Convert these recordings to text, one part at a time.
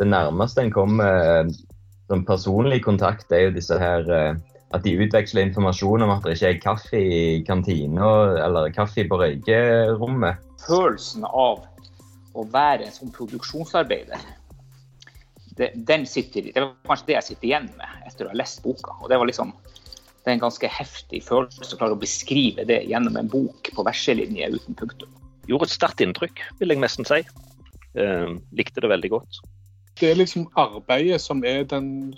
det nærmeste en kommer sånn personlig kontakt, er jo disse her At de utveksler informasjon om at det ikke er kaffe i kantina eller kaffe på røykerommet. Følelsen av å være en sånn produksjonsarbeider, det, den sitter, det var kanskje det jeg sitter igjen med etter å ha lest boka. og det var liksom det er en ganske heftig følelse å klare å beskrive det gjennom en bok på verselinje uten punktum. Gjorde et sterkt inntrykk, vil jeg nesten si. Eh, likte det veldig godt. Det er liksom arbeidet som er den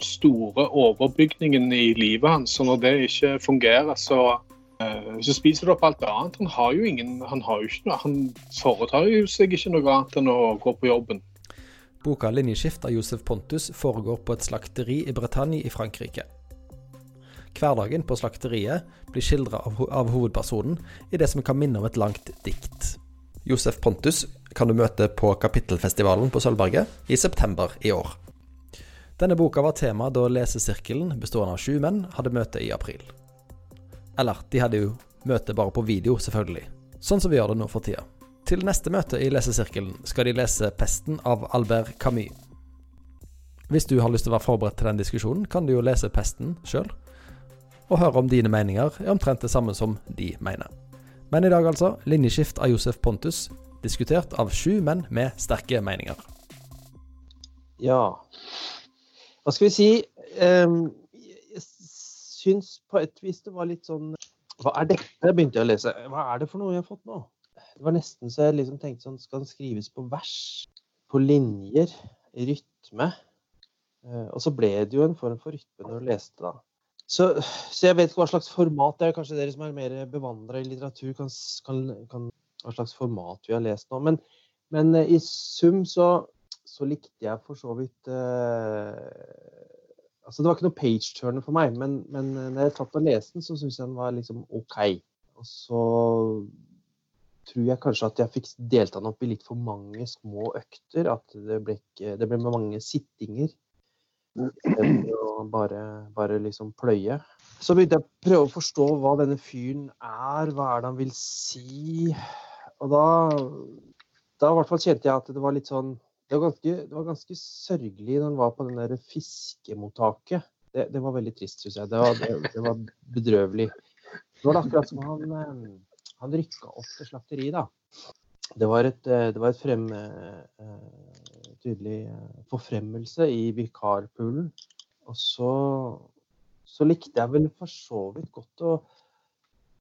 store overbygningen i livet hans. Så når det ikke fungerer, så, eh, så spiser det opp alt annet. Han har jo ingen, han har jo ikke noe, han foretar jo seg ikke noe annet enn å gå på jobben. Boka 'Linjeskift' av Josef Pontus foregår på et slakteri i Bretagne i Frankrike. Hverdagen på slakteriet blir skildra av, av, hovedpersonen i det som kan minne om et langt dikt. Josef Pontus kan du møte på Kapittelfestivalen på Sølvberget i september i år. Denne boka var tema da lesesirkelen, bestående av sju menn, hadde møte i april. Eller, de hadde jo møte bare på video, selvfølgelig. Sånn som vi gjør det nå for tida. Til neste møte i lesesirkelen skal de lese 'Pesten' av Albert Camus. Hvis du har lyst til å være forberedt til den diskusjonen, kan du jo lese 'Pesten' sjøl og høre om dine meninger er omtrent det samme som de mener. Men i dag, altså, linjeskift av Josef Pontus, diskutert av sju menn med sterke meninger. Ja Hva skal vi si? Um, jeg syns på et vis det var litt sånn Hva er dette? Jeg begynte å lese. Hva er det for noe jeg har fått nå? Det var nesten så jeg liksom tenkte sånn Skal den skrives på vers? På linjer? Rytme? Uh, og så ble det jo en form for rytme når du leste, da. Så, så, jeg vet ikke hva slags format det er. Kanskje dere som er mer bevandra i litteratur, kan, kan, kan, hva slags format vi har lest nå. Men, men uh, i sum så, så, likte jeg for så vidt uh, Altså det var ikke noe page-turner for meg, men, men uh, når jeg tatt og leste den, så syntes jeg den var liksom OK. Og så tror jeg kanskje at jeg fikk delt den opp i litt for mange små økter. At det ble, ikke, det ble mange sittinger. Og bare, bare liksom pløye. Så begynte jeg å prøve å forstå hva denne fyren er, hva er det han vil si. Og da, da kjente jeg at det var litt sånn Det var ganske, det var ganske sørgelig når han var på den der fiskemottaket. Det, det var veldig trist, syns jeg. Det var, det, det var, bedrøvelig. Det var akkurat som han, eh, han rykka opp til slakteriet, da. Det var et, eh, det var et frem, eh, tydelig forfremmelse i vikarpoolen. Og så, så, likte jeg vel for så vidt godt å,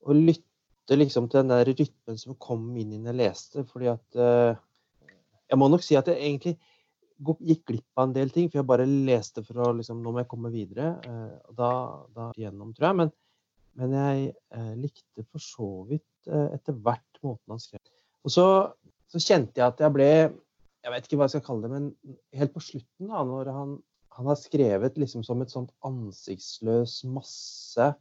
å lytte liksom til den der rytmen som kom inn når jeg leste. fordi at Jeg må nok si at jeg egentlig gikk glipp av en del ting, for jeg bare leste for å liksom, Nå må jeg komme videre. og da, da gjennom, tror jeg. Men, men jeg likte for så vidt etter hvert måten han skrev og så, så, kjente jeg at jeg ble Jeg vet ikke hva jeg skal kalle det, men helt på slutten, da, når han, han har skrevet liksom som et sånt ansiktsløs masse eh,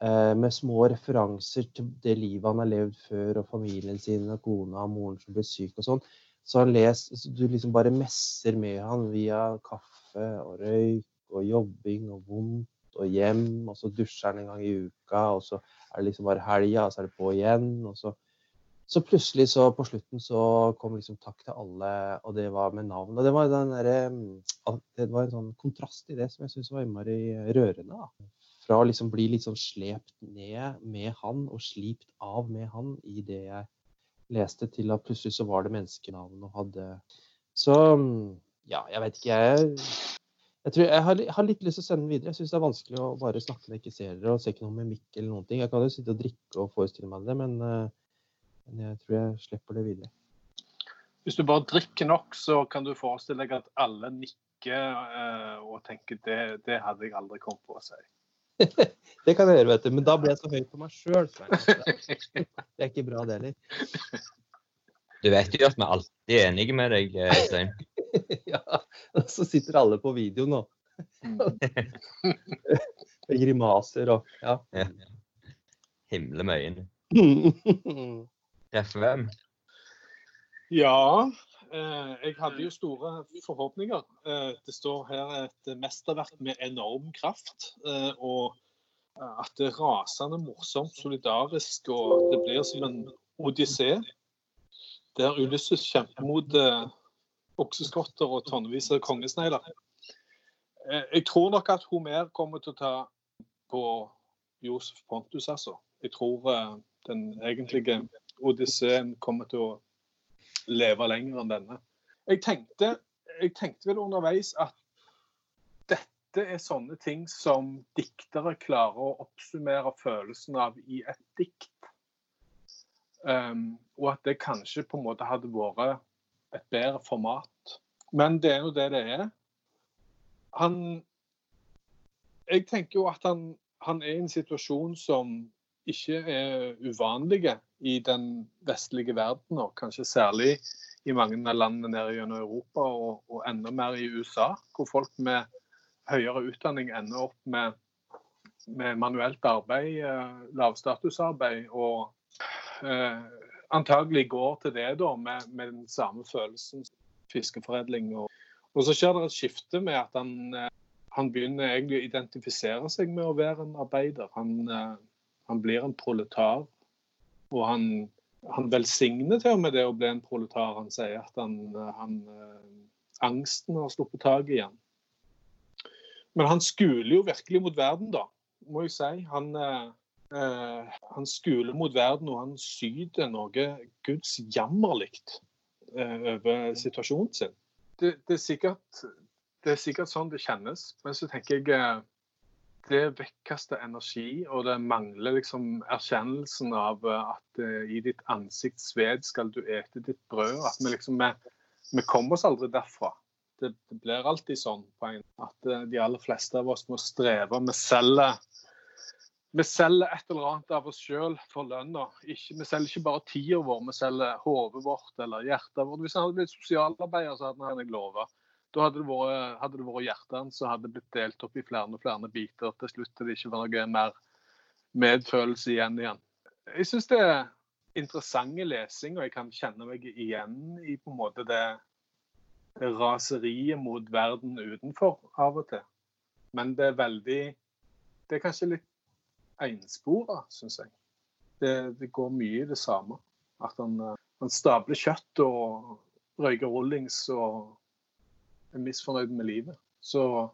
med små referanser til det livet han har levd før, og familien sin, og kona og moren som ble syk og sånn. Så han les, du liksom bare messer med han via kaffe og røyk og jobbing og vondt og hjem, og så dusjer han en gang i uka, og så er det liksom bare helga, og så er det på igjen. og så så plutselig så på slutten så kom liksom takk til alle, og det var med navn. Og det var, der, mm, det var en sånn kontrast i det som jeg syns var innmari rørende. Fra å liksom bli litt sånn slept ned med han og slipt av med han i det jeg leste, til at plutselig så var det menneskenavn og hadde Så ja, jeg vet ikke, jeg jeg, tror, jeg, har, har, litt lyst til å sende den videre. Jeg syns det er vanskelig å bare snakke når jeg ikke ser dere og ser ikke noe med mikk eller noen ting. Jeg kan jo sitte og drikke og forestille meg det, men uh, men jeg tror jeg slipper det videre. Hvis du bare drikker nok, så kan du forestille deg at alle nikker uh, og tenker det, det hadde jeg aldri kommet på å si. det kan jeg gjøre, vet du. Men da blir jeg så høy på meg sjøl. Det er ikke bra, det heller. Du vet jo at vi alltid er enige med deg, eh, Stein. ja, og så sitter alle på video nå. med grimaser og ja. ja. Himle med øynene. Treffer hvem? Ja, jeg hadde jo store forhåpninger. Eh, det står her et mesterverk med enorm kraft. Eh, og at det er rasende morsomt, solidarisk, og det blir som en odyssé. Der Ulysses kjemper mot okseskotter og tonnevis av kongesnegler. Eh, Jeg tror nok at Homer kommer til å ta på Josef Pontus, altså. Jeg tror eh, den egentlige Odysseen kommer til å leve lenger enn denne. Jeg tenkte, jeg tenkte vel underveis at dette er sånne ting som diktere klarer å oppsummere følelsen av i et dikt. Um, og at det kanskje på en måte hadde vært et bedre format. Men det er jo det det er. Han Jeg tenker jo at han, han er i en situasjon som ikke er uvanlige i den vestlige verden, og kanskje særlig i mange av landene nede gjennom Europa, og, og enda mer i USA, hvor folk med høyere utdanning ender opp med, med manuelt arbeid, eh, lavstatusarbeid, og eh, antagelig går til det da, med, med den samme følelsen fiskeforedling. Og, og så skjer det et skifte med at han, eh, han begynner egentlig å identifisere seg med å være en arbeider. Han, eh, han blir en proletar. Og han, han velsigner til og med det å bli en proletar. Han sier at han, han, angsten har sluppet tak i han. Men han skuler jo virkelig mot verden, da, må jeg si. Han, eh, han skuler mot verden, og han syder noe Guds jammerlikt eh, over situasjonen sin. Det, det, er sikkert, det, er sikkert, sånn det kjennes, men så tenker jeg eh, det vekkkaster energi, og det mangler liksom erkjennelsen av eh, at uh, i ditt ansikts sved skal du ete ditt brød. At vi liksom, vi, vi kommer oss aldri derfra. Det, det, blir alltid sånn en, at uh, de aller fleste av oss må streve. Vi selger, vi selger et eller annet av oss sjøl for lønna. Vi selger ikke bare tida vår, vi selger hodet vårt eller hjertet vårt. Hvis han hadde blitt sosialarbeider, så hadde han jeg lova. Da hadde det vært, hadde det vært hjertet hans som hadde blitt delt opp i flere og flere biter. Til slutt til det ikke var noe mer medfølelse igjen igjen. Jeg syns det er interessant lesing, og jeg kan kjenne meg igjen i på en måte det raseriet mot verden utenfor av og til. Men det er veldig Det er kanskje litt enspora, syns jeg. Det, det, går mye i det samme. At han, han stabler kjøtt og røyker rullings og er misfornøyd med livet. Så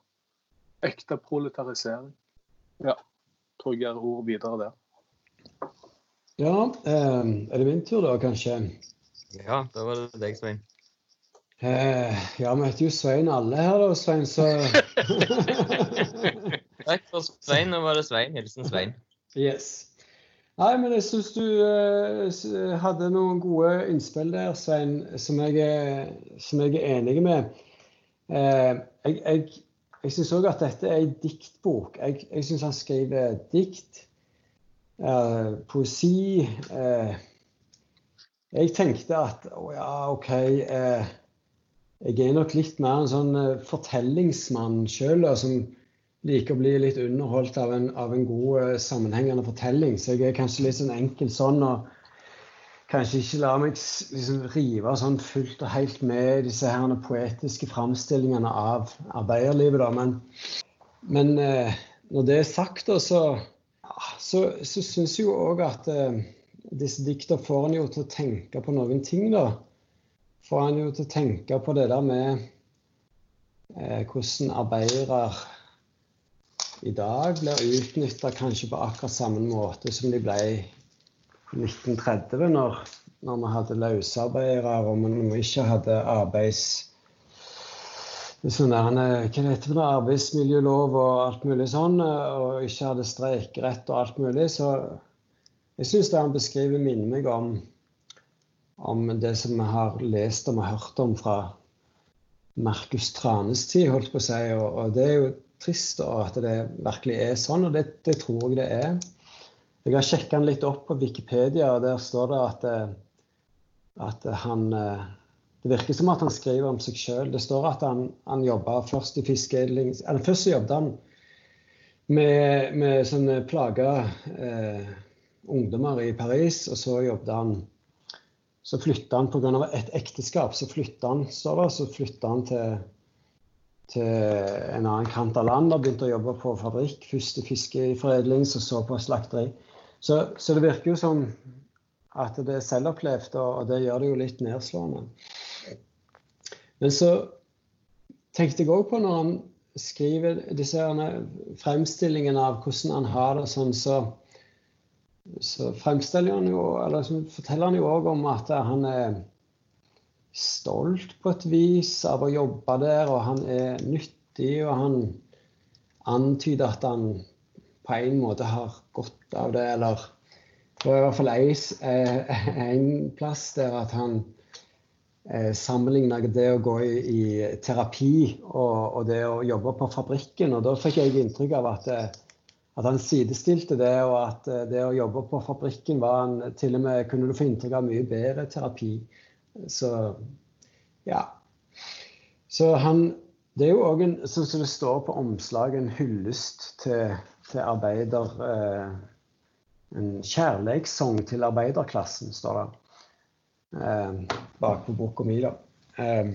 ekte proletarisering. Ja. Tror jeg er ord videre der. Ja, eh, er det min tur da, kanskje? Ja, da var det deg, Svein. Eh, ja, vi heter jo Svein alle her, da, Svein, så Takk for Svein. Nå var det Svein. Hilsen Svein. Yes. Nei, men jeg syns du eh, hadde noen gode innspill der, Svein, som jeg, som jeg er enig med. Eh, jeg jeg, jeg syns òg at dette er ei diktbok. Jeg, jeg syns han skriver dikt, eh, poesi. Eh, jeg tenkte at å ja, OK Jeg er nok litt mer en sånn fortellingsmann sjøl, som liker å bli litt underholdt av en, av en god, sammenhengende fortelling. Så jeg er kanskje litt sånn enkel sånn. og kanskje ikke la meg liksom rive sånn fullt og helt med disse her poetiske framstillingene av arbeiderlivet. Da. Men, men eh, når det er sagt, da, så, så, så syns jeg jo òg at eh, disse dikta får en jo til å tenke på noen ting. da. Får en jo til å tenke på det der med eh, hvordan arbeidere i dag blir utnytta kanskje på akkurat samme måte som de ble 1930, når, når vi hadde løsarbeidere og vi ikke hadde arbeids... Sånn der, hva heter det arbeidsmiljølov og alt mulig sånn, og ikke hadde streikerett og alt mulig. Så jeg syns det han beskriver, minner meg om, om det som vi har lest og hørt om fra Markus Tranes tid, holdt på å si. Og, og det er jo trist at det virkelig er sånn, og det, det tror jeg det er. Jeg har sjekka den litt opp på Wikipedia, og der står det at, eh, at han eh, Det virker som at han skriver om seg sjøl. Det står at han, han jobba først i fiskeedling Eller først jobbet han med, med sånne plaga eh, ungdommer i Paris, og så jobbet han så flytta han pga. et ekteskap. Så flytta han, han til, til en annen kant av landet og begynte å jobbe på fabrikk. Først i fiskeforedling, så så på slakteri. Så, så, det virker jo som at det er selvopplevd, og det gjør det jo litt nedslående. Men så tenkte jeg òg på når han skriver disse fremstillingene av hvordan han har det sånn, så, så fremstiller han jo, eller så forteller han jo òg om at han er stolt på et vis av å jobbe der, og han er nyttig, og han antyder at han på en måte har godt av det, eller det i hvert fall en plass der at han eh, sammenligna det å gå i, i terapi og, og, det å jobbe på fabrikken. Og da fikk jeg inntrykk av at, eh, at han sidestilte det, og at eh, det å jobbe på fabrikken var han til og med kunne du få inntrykk av mye bedre terapi. Så ja. Så han Det er jo òg en, sånn som det står på omslaget, en hyllest til, til arbeider... Eh, en kjærlighetssang til arbeiderklassen, står det eh, bak på boka mi. da. Eh,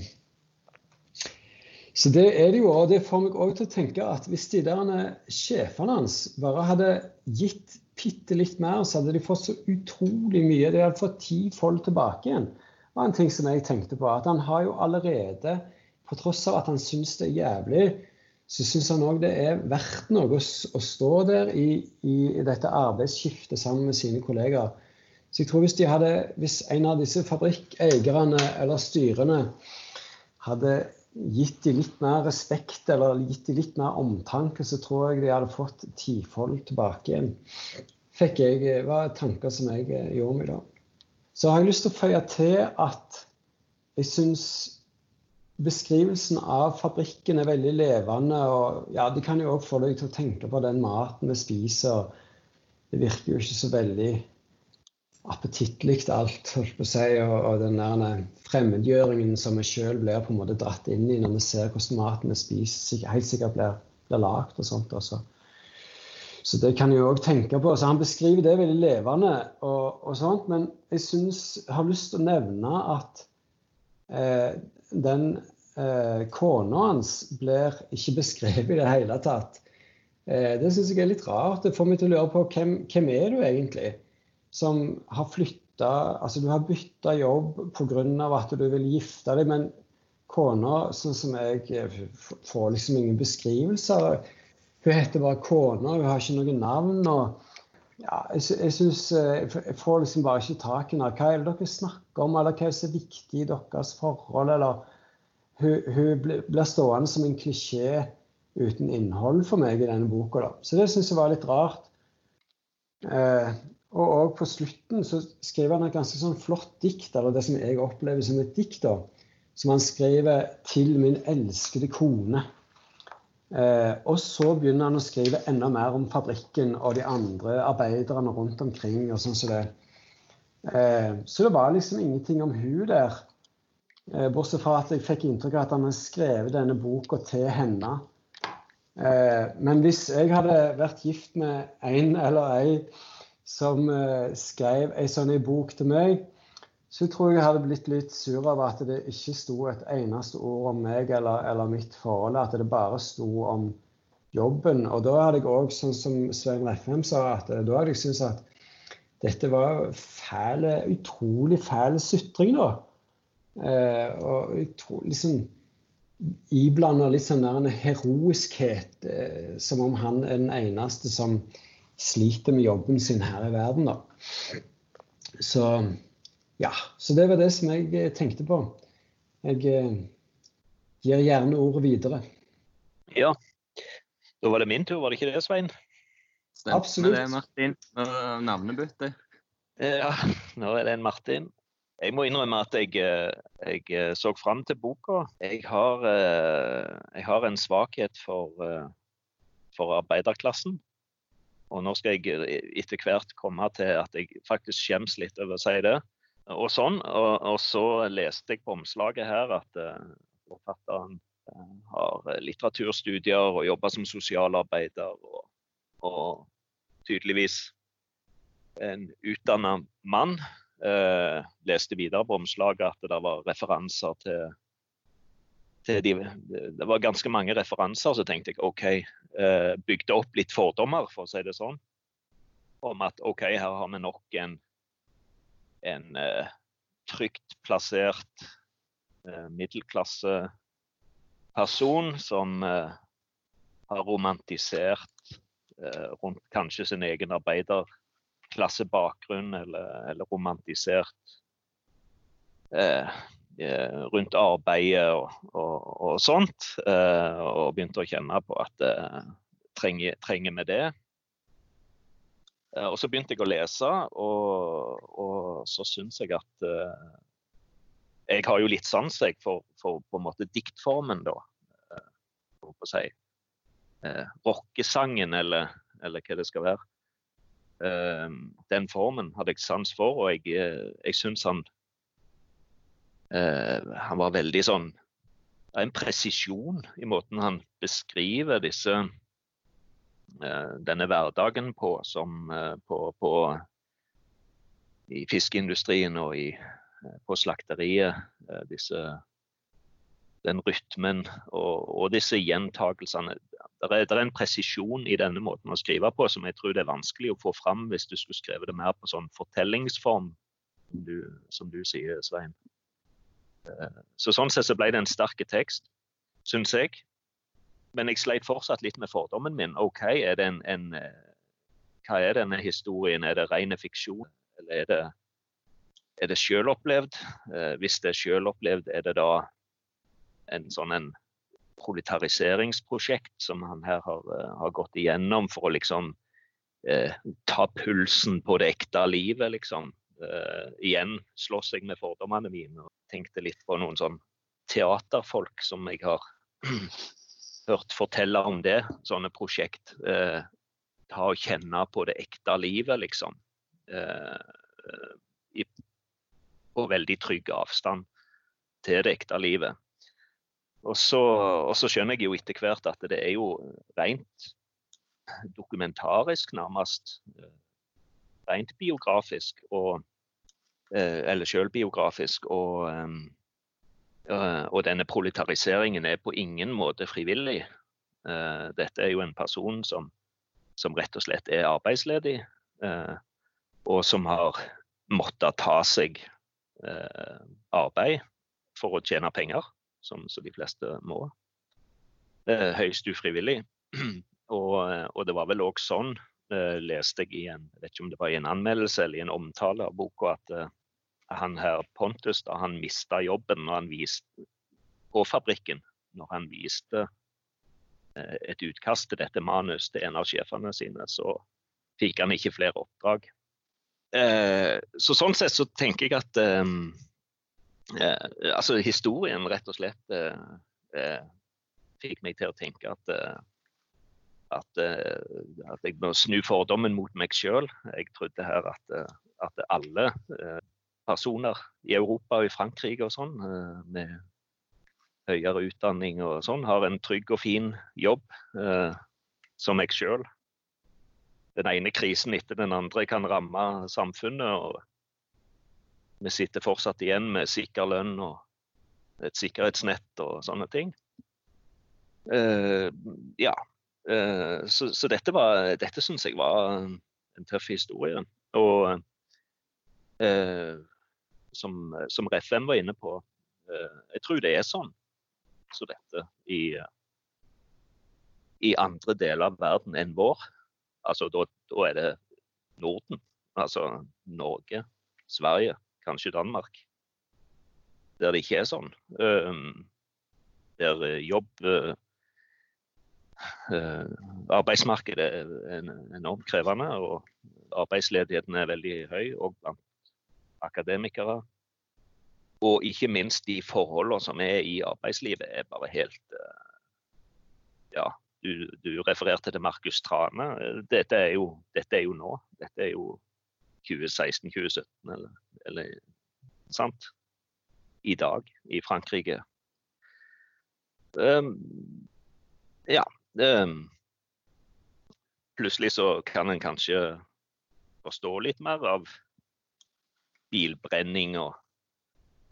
så det er det jo, og det får meg òg til å tenke at hvis de der sjefene hans bare hadde gitt bitte litt mer, så hadde de fått så utrolig mye. De hadde fått ti folk tilbake igjen. Det var en ting som jeg tenkte på. At han har jo allerede, på tross av at han syns det er jævlig, så syns han òg det er verdt noe å, stå der i, i, dette arbeidsskiftet sammen med sine kollegaer. Så jeg tror hvis, de hadde, hvis en av disse fabrikkeierne eller styrene hadde gitt dem litt mer respekt eller gitt dem litt mer omtanke, så tror jeg de hadde fått tifold tilbake igjen. Fikk jeg, var tanker som jeg gjorde meg da. Så har jeg lyst til å føye til at jeg syns beskrivelsen av fabrikken er veldig levende. og ja, Det kan jo òg få deg til å tenke på den maten vi spiser. Det virker jo ikke så veldig appetittlig alt, holdt på å si. Og, og den der fremmedgjøringen som vi sjøl blir på en måte dratt inn i når vi ser hvordan maten vi spiser, helt sikkert blir, blir lagd og sånt. også. Så det kan jeg òg tenke på. Så Han beskriver det veldig levende, og, og sånt, men jeg synes, har lyst til å nevne at eh, den eh, kona hans blir ikke beskrevet i det hele tatt. Eh, det syns jeg er litt rart. Det får meg til å lure på hvem, hvem er du egentlig som har flytta Altså du har bytta jobb pga. at du vil gifte deg, men kona, sånn som jeg eh, får liksom ingen beskrivelser. Hun heter bare kona, hun har ikke noe navn. og ja, jeg, jeg, synes, eh, jeg får liksom bare ikke tak i henne. Hva er det dere snakker om, eller hva er så viktig i deres forhold? eller hun, hun blir stående som en klisjé uten innhold for meg i denne boka. Da. Så det syns jeg var litt rart. Eh, og òg på slutten så skriver han et ganske sånn flott dikt, eller det som jeg opplever som et dikt, da, som han skriver 'til min elskede kone'. Eh, og så begynner han å skrive enda mer om fabrikken og de andre arbeiderne rundt omkring. og sånn som det. Eh, så det var liksom ingenting om hun der. Eh, bortsett fra at jeg fikk inntrykk av at han har skrevet denne boka til henne. Eh, men hvis jeg hadde vært gift med en eller ei som eh, skrev ei sånn bok til meg, så tror jeg jeg hadde blitt litt sur av at det ikke sto et eneste ord om meg eller, eller mitt forhold. At det bare sto om jobben. Og da hadde jeg òg, sånn som Svein Refhem sa, at da hadde jeg syntes at dette var fæle, utrolig fæl sutring, da. Eh, og jeg liksom Iblanda litt sånn der en heroiskhet, eh, som om han er den eneste som sliter med jobben sin her i verden, da. Så ja. Så det var det som jeg eh, tenkte på. Jeg eh, gir gjerne ordet videre. Ja. Da var det min tur, var det ikke det, Svein? Stemmer Absolutt. det, Martin. Navnebytte. Ja, nå er det en Martin. Jeg må innrømme at jeg, eh, jeg så fram til boka. Jeg har, jeg har en svakhet for, for, arbeiderklassen. Og nå skal jeg etter hvert komme til at jeg faktisk skjems litt over å si det. Og sånn, og, og så leste jeg på omslaget her at forfatteren har litteraturstudier og jobber som sosialarbeider. Og, og tydeligvis en utdanna mann eh, leste videre på omslaget at det var referanser til, til de, Det var ganske mange referanser, så tenkte jeg OK, eh, bygde opp litt fordommer, for å si det sånn. Om at OK, her har vi nok en, en eh, trygt plassert eh, middelklasseperson som eh, har romantisert eh, rundt kanskje sin egen arbeiderklassebakgrunn, eller, eller romantisert eh, eh, rundt arbeidet og, og, og sånt. og begynte å kjenne på at trenger, trenger vi det? Og så begynte jeg å lese, og, og så syns jeg at uh, Jeg har jo litt sans for, for, på en måte diktformen, da. Uh, å si. Uh, rockesangen, eller, eller, hva det skal være. Uh, den formen hadde jeg sans for, og jeg, jeg syns han Han var veldig sånn En presisjon i måten han beskriver disse Eh, denne hverdagen på, som eh, på, på i fiskeindustrien og i, eh, på slakteriet. Disse, den rytmen og, og disse gjentakelsene. Det er, er, en presisjon i denne måten å skrive på som jeg tror det er vanskelig å få fram hvis du skulle skrevet det mer på sånn fortellingsform, som du, som du sier, Svein. Så Sånn sett så ble det en sterk tekst, syns jeg men jeg sleit fortsatt litt med fordommen min. OK, er det en, en eh, hva er denne historien? Er det ren fiksjon, eller er det, er det selvopplevd? Eh, hvis det er selvopplevd, er det da en sånn en proletariseringsprosjekt som han her har, uh, har gått igjennom for å liksom eh, ta pulsen på det ekte livet, liksom. Eh, igjen slåss jeg med fordommene mine og tenkte litt på noen sånn teaterfolk som jeg har hørt fortelle om det, sånne prosjekt. Eh, ta og kjenne på det ekte livet, liksom. Eh, i, på veldig trygg avstand til det ekte livet. Og så, og så, skjønner jeg jo etter hvert at det er jo rent dokumentarisk, nærmest. Rent biografisk og eh, Eller sjølbiografisk. Og Eh, og denne proletariseringen er på ingen måte frivillig. Eh, dette er jo en person som, som rett og slett er arbeidsledig, eh, og som har måttet ta seg arbeid for å tjene penger, som de fleste må. Høyst ufrivillig. Og, og det var vel òg sånn, leste jeg i en, vet ikke om det var i en anmeldelse eller i en omtale av boka, at han her Pontus da han mista jobben når han viste på fabrikken. Når han viste eh, et utkast til dette manus til en av sjefene sine, så fikk han ikke flere oppdrag. Eh, så Sånn sett så tenker jeg at eh, altså historien rett og slett fikk meg til å tenke at at, at, jeg må snu fordommen mot meg sjøl. Jeg trodde her at, at alle personer i Europa og i Frankrike og sånn, eh, med høyere utdanning og sånn, har en trygg og fin jobb, eh, som meg sjøl. Den ene krisen etter den andre kan ramme samfunnet. og Vi sitter fortsatt igjen med sikker lønn og et sikkerhetsnett og sånne ting. Uh, ja. Uh, så, så, dette, var, dette syns jeg var en tøff historie. Og uh, som, som Refem var inne på. Eh, jeg tror det er sånn så dette i, i andre deler av verden enn vår. Altså da, da er det Norden. Altså Norge, Sverige, kanskje Danmark. Der det ikke er sånn. Um, der jobb Arbeidsmarkedet er enormt krevende, og arbeidsledigheten er veldig høy òg blant akademikere. Og ikke minst de forholdene som er i arbeidslivet, er bare helt eh, Ja, du, du refererte til Markus Trane. Dette er, jo, dette er jo nå. Dette er jo 2016-2017, eller, eller sant? I dag i Frankrike. Um, ja. Um, plutselig så kan en kanskje forstå litt mer av bilbrenning og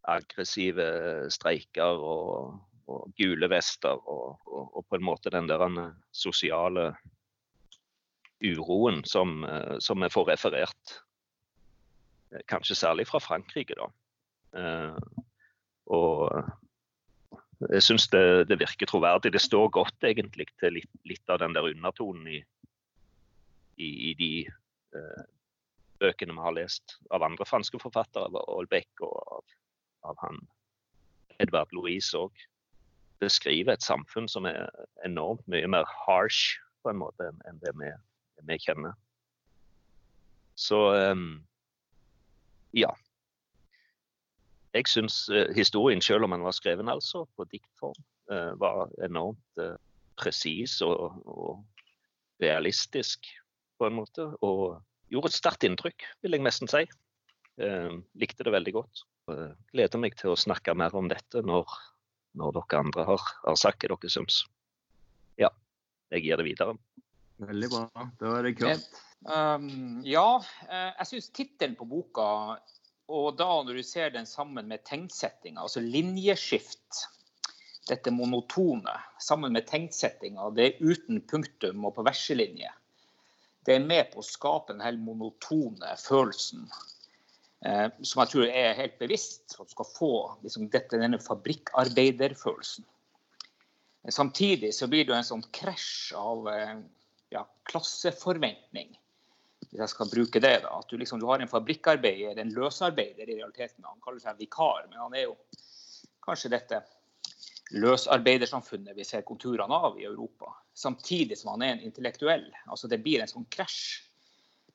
aggressive streiker og, og gule vester og, og, og, på en måte den der sosiale uroen som, som vi får referert. Kanskje særlig fra Frankrike, da. Eh, og jeg syns det, det, virker troverdig. Det står godt egentlig til litt, litt av den der undertonen i, i, i de bøkene vi har lest av andre franske forfattere, av Aalbeck og av, av han Edvard Louise òg. Beskriver et samfunn som er enormt mye mer harsh på en måte enn det vi, vi kjenner. Så um, ja jeg syns uh, historien, selv om den var skreven altså på diktform, uh, var enormt uh, presis og, og, realistisk på en måte. Og gjorde et sterkt inntrykk, vil jeg nesten si. likte det veldig godt. gleder meg til å snakke mer om dette når, når dere andre har, har sagt hva dere syns. Ja, jeg gir det videre. Veldig bra. Da er det klart. Um, ja, jeg syns tittelen på boka og da når du ser den sammen med tegnsettinga, altså linjeskift, dette monotone, sammen med tegnsettinga, det er uten punktum og på verselinje, det er med på å skape den helt monotone følelsen. Eh, som jeg tror er helt bevisst for at du skal få liksom, dette, denne fabrikkarbeiderfølelsen. Samtidig så blir det en sånn krasj av eh, ja, klasseforventning hvis jeg skal bruke det, da, at du, liksom, du har en fabrikkarbeider, en løsarbeider i realiteten. Han kaller seg vikar, men han er jo kanskje dette løsarbeidersamfunnet vi ser konturene av i Europa. Samtidig som han er en intellektuell. Altså Det blir en sånn krasj.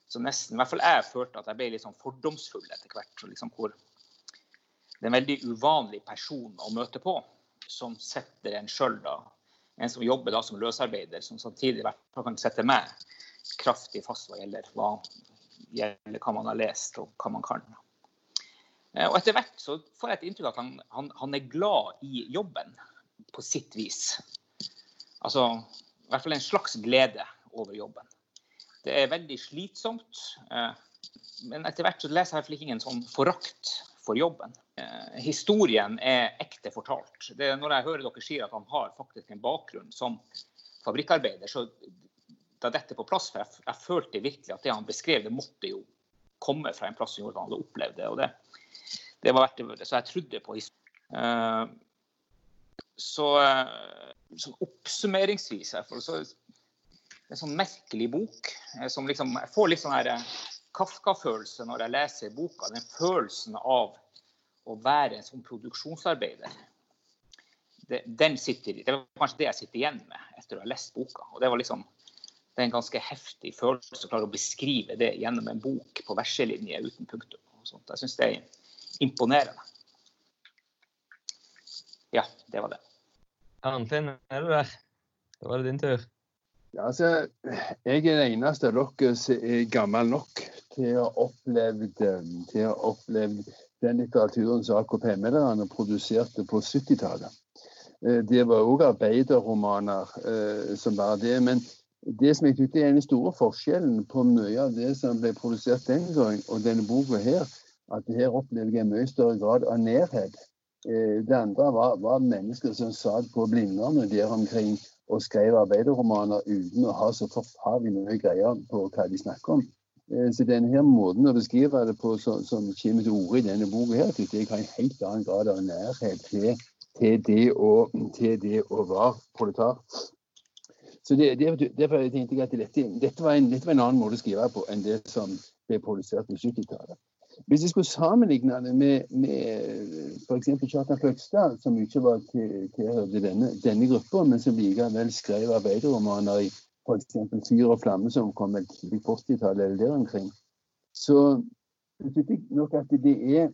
Så nesten, i hvert fall jeg følte at jeg ble litt sånn fordomsfull etter hvert. Liksom hvor Det er en veldig uvanlig person å møte på, som setter en sjøl, da. En som jobber da som løsarbeider, som samtidig i hvert fall kan sette meg kraftig fast hva gjelder hva, gjelder hva man har lest og hva man kan. Eh, og etter hvert så får jeg et inntrykk av at han, han, han, er glad i jobben på sitt vis. Altså i hvert fall en slags glede over jobben. Det er veldig slitsomt. Eh, men etter hvert så leser jeg ikke en sånn forakt for jobben. Eh, historien er ekte fortalt. Det, er når jeg hører dere sier at han har faktisk en bakgrunn som fabrikkarbeider, så da dette på plass. For jeg, jeg, følte virkelig at det han beskrev, det måtte jo komme fra en plass som gjorde at han hadde opplevd det. og det, det var verdt det. Så jeg trodde på historien. Uh, så sånn oppsummeringsvis her, så, en sånn merkelig bok. Eh, som liksom, jeg får litt sånn her Kafka-følelse når jeg leser boka. Den følelsen av å være en sånn produksjonsarbeider. Det, den sitter, det var kanskje det jeg sitter igjen med etter å ha lest boka. og det var liksom det er en ganske heftig følelse å klare å beskrive det gjennom en bok på verselinje uten punktum. Jeg synes det er imponerende. Ja, det var det. Arnfinn, er du der? Da var det din tur. Ja, altså, jeg er den eneste av dere som er gammel nok til å ha opplevd, til å opplevd den litteraturen som AKP-medlemmene produserte på 70-tallet. Eh, det var òg arbeiderromaner eh, som bare det. Men det som jeg synes er den store forskjellen på mye av det som ble produsert den gang, og denne boka her, at her opplever jeg mye større grad av nærhet. Eh, det andre var, var mennesker som satt på blinderne der omkring og skrev arbeiderromaner uten å ha så forferdelig mye greier på hva de snakker om. Eh, så denne her måten å beskrive det på som, som kommer til orde i denne boka, her, synes jeg har en helt annen grad av nærhet til, til, det, å, til det å være proletar. Så det, det, Derfor tenkte jeg at dette, dette, var en, dette, var en, annen måte å skrive på enn det som ble produsert på 70-tallet. Hvis jeg skulle sammenligne det med, med f.eks. Kjartan Fløgstad, som ikke var tilhørte til denne, denne gruppa, men som likevel skrev arbeiderromaner i f.eks. 'Fyr og flamme', som kom vel tidlig på 80-tallet eller der omkring, så synes jeg nok at det er,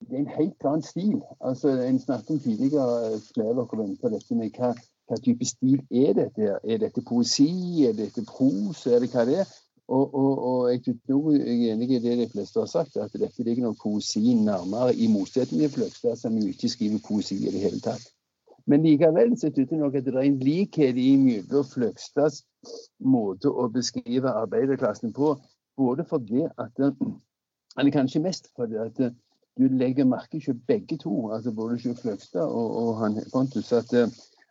det er en helt annen stil. Altså, En snakket om tidligere, flere av dere var på dette med hva hva type stil er dette? Er dette poesi? Er dette pros? Er det hva det er? Og, og, og jeg, jeg er enig i det de fleste har sagt, at dette ligger nok poesien nærmere, i motsetning til Fløgstad, som jo ikke skriver poesi i det hele tatt. Men likevel så synes det nok at det er en likhet mellom Fløgstads måte å beskrive arbeiderklassen på. Både fordi at Eller kanskje mest fordi at du legger merke til begge to, altså både Fløgstad og, og han Pontus, at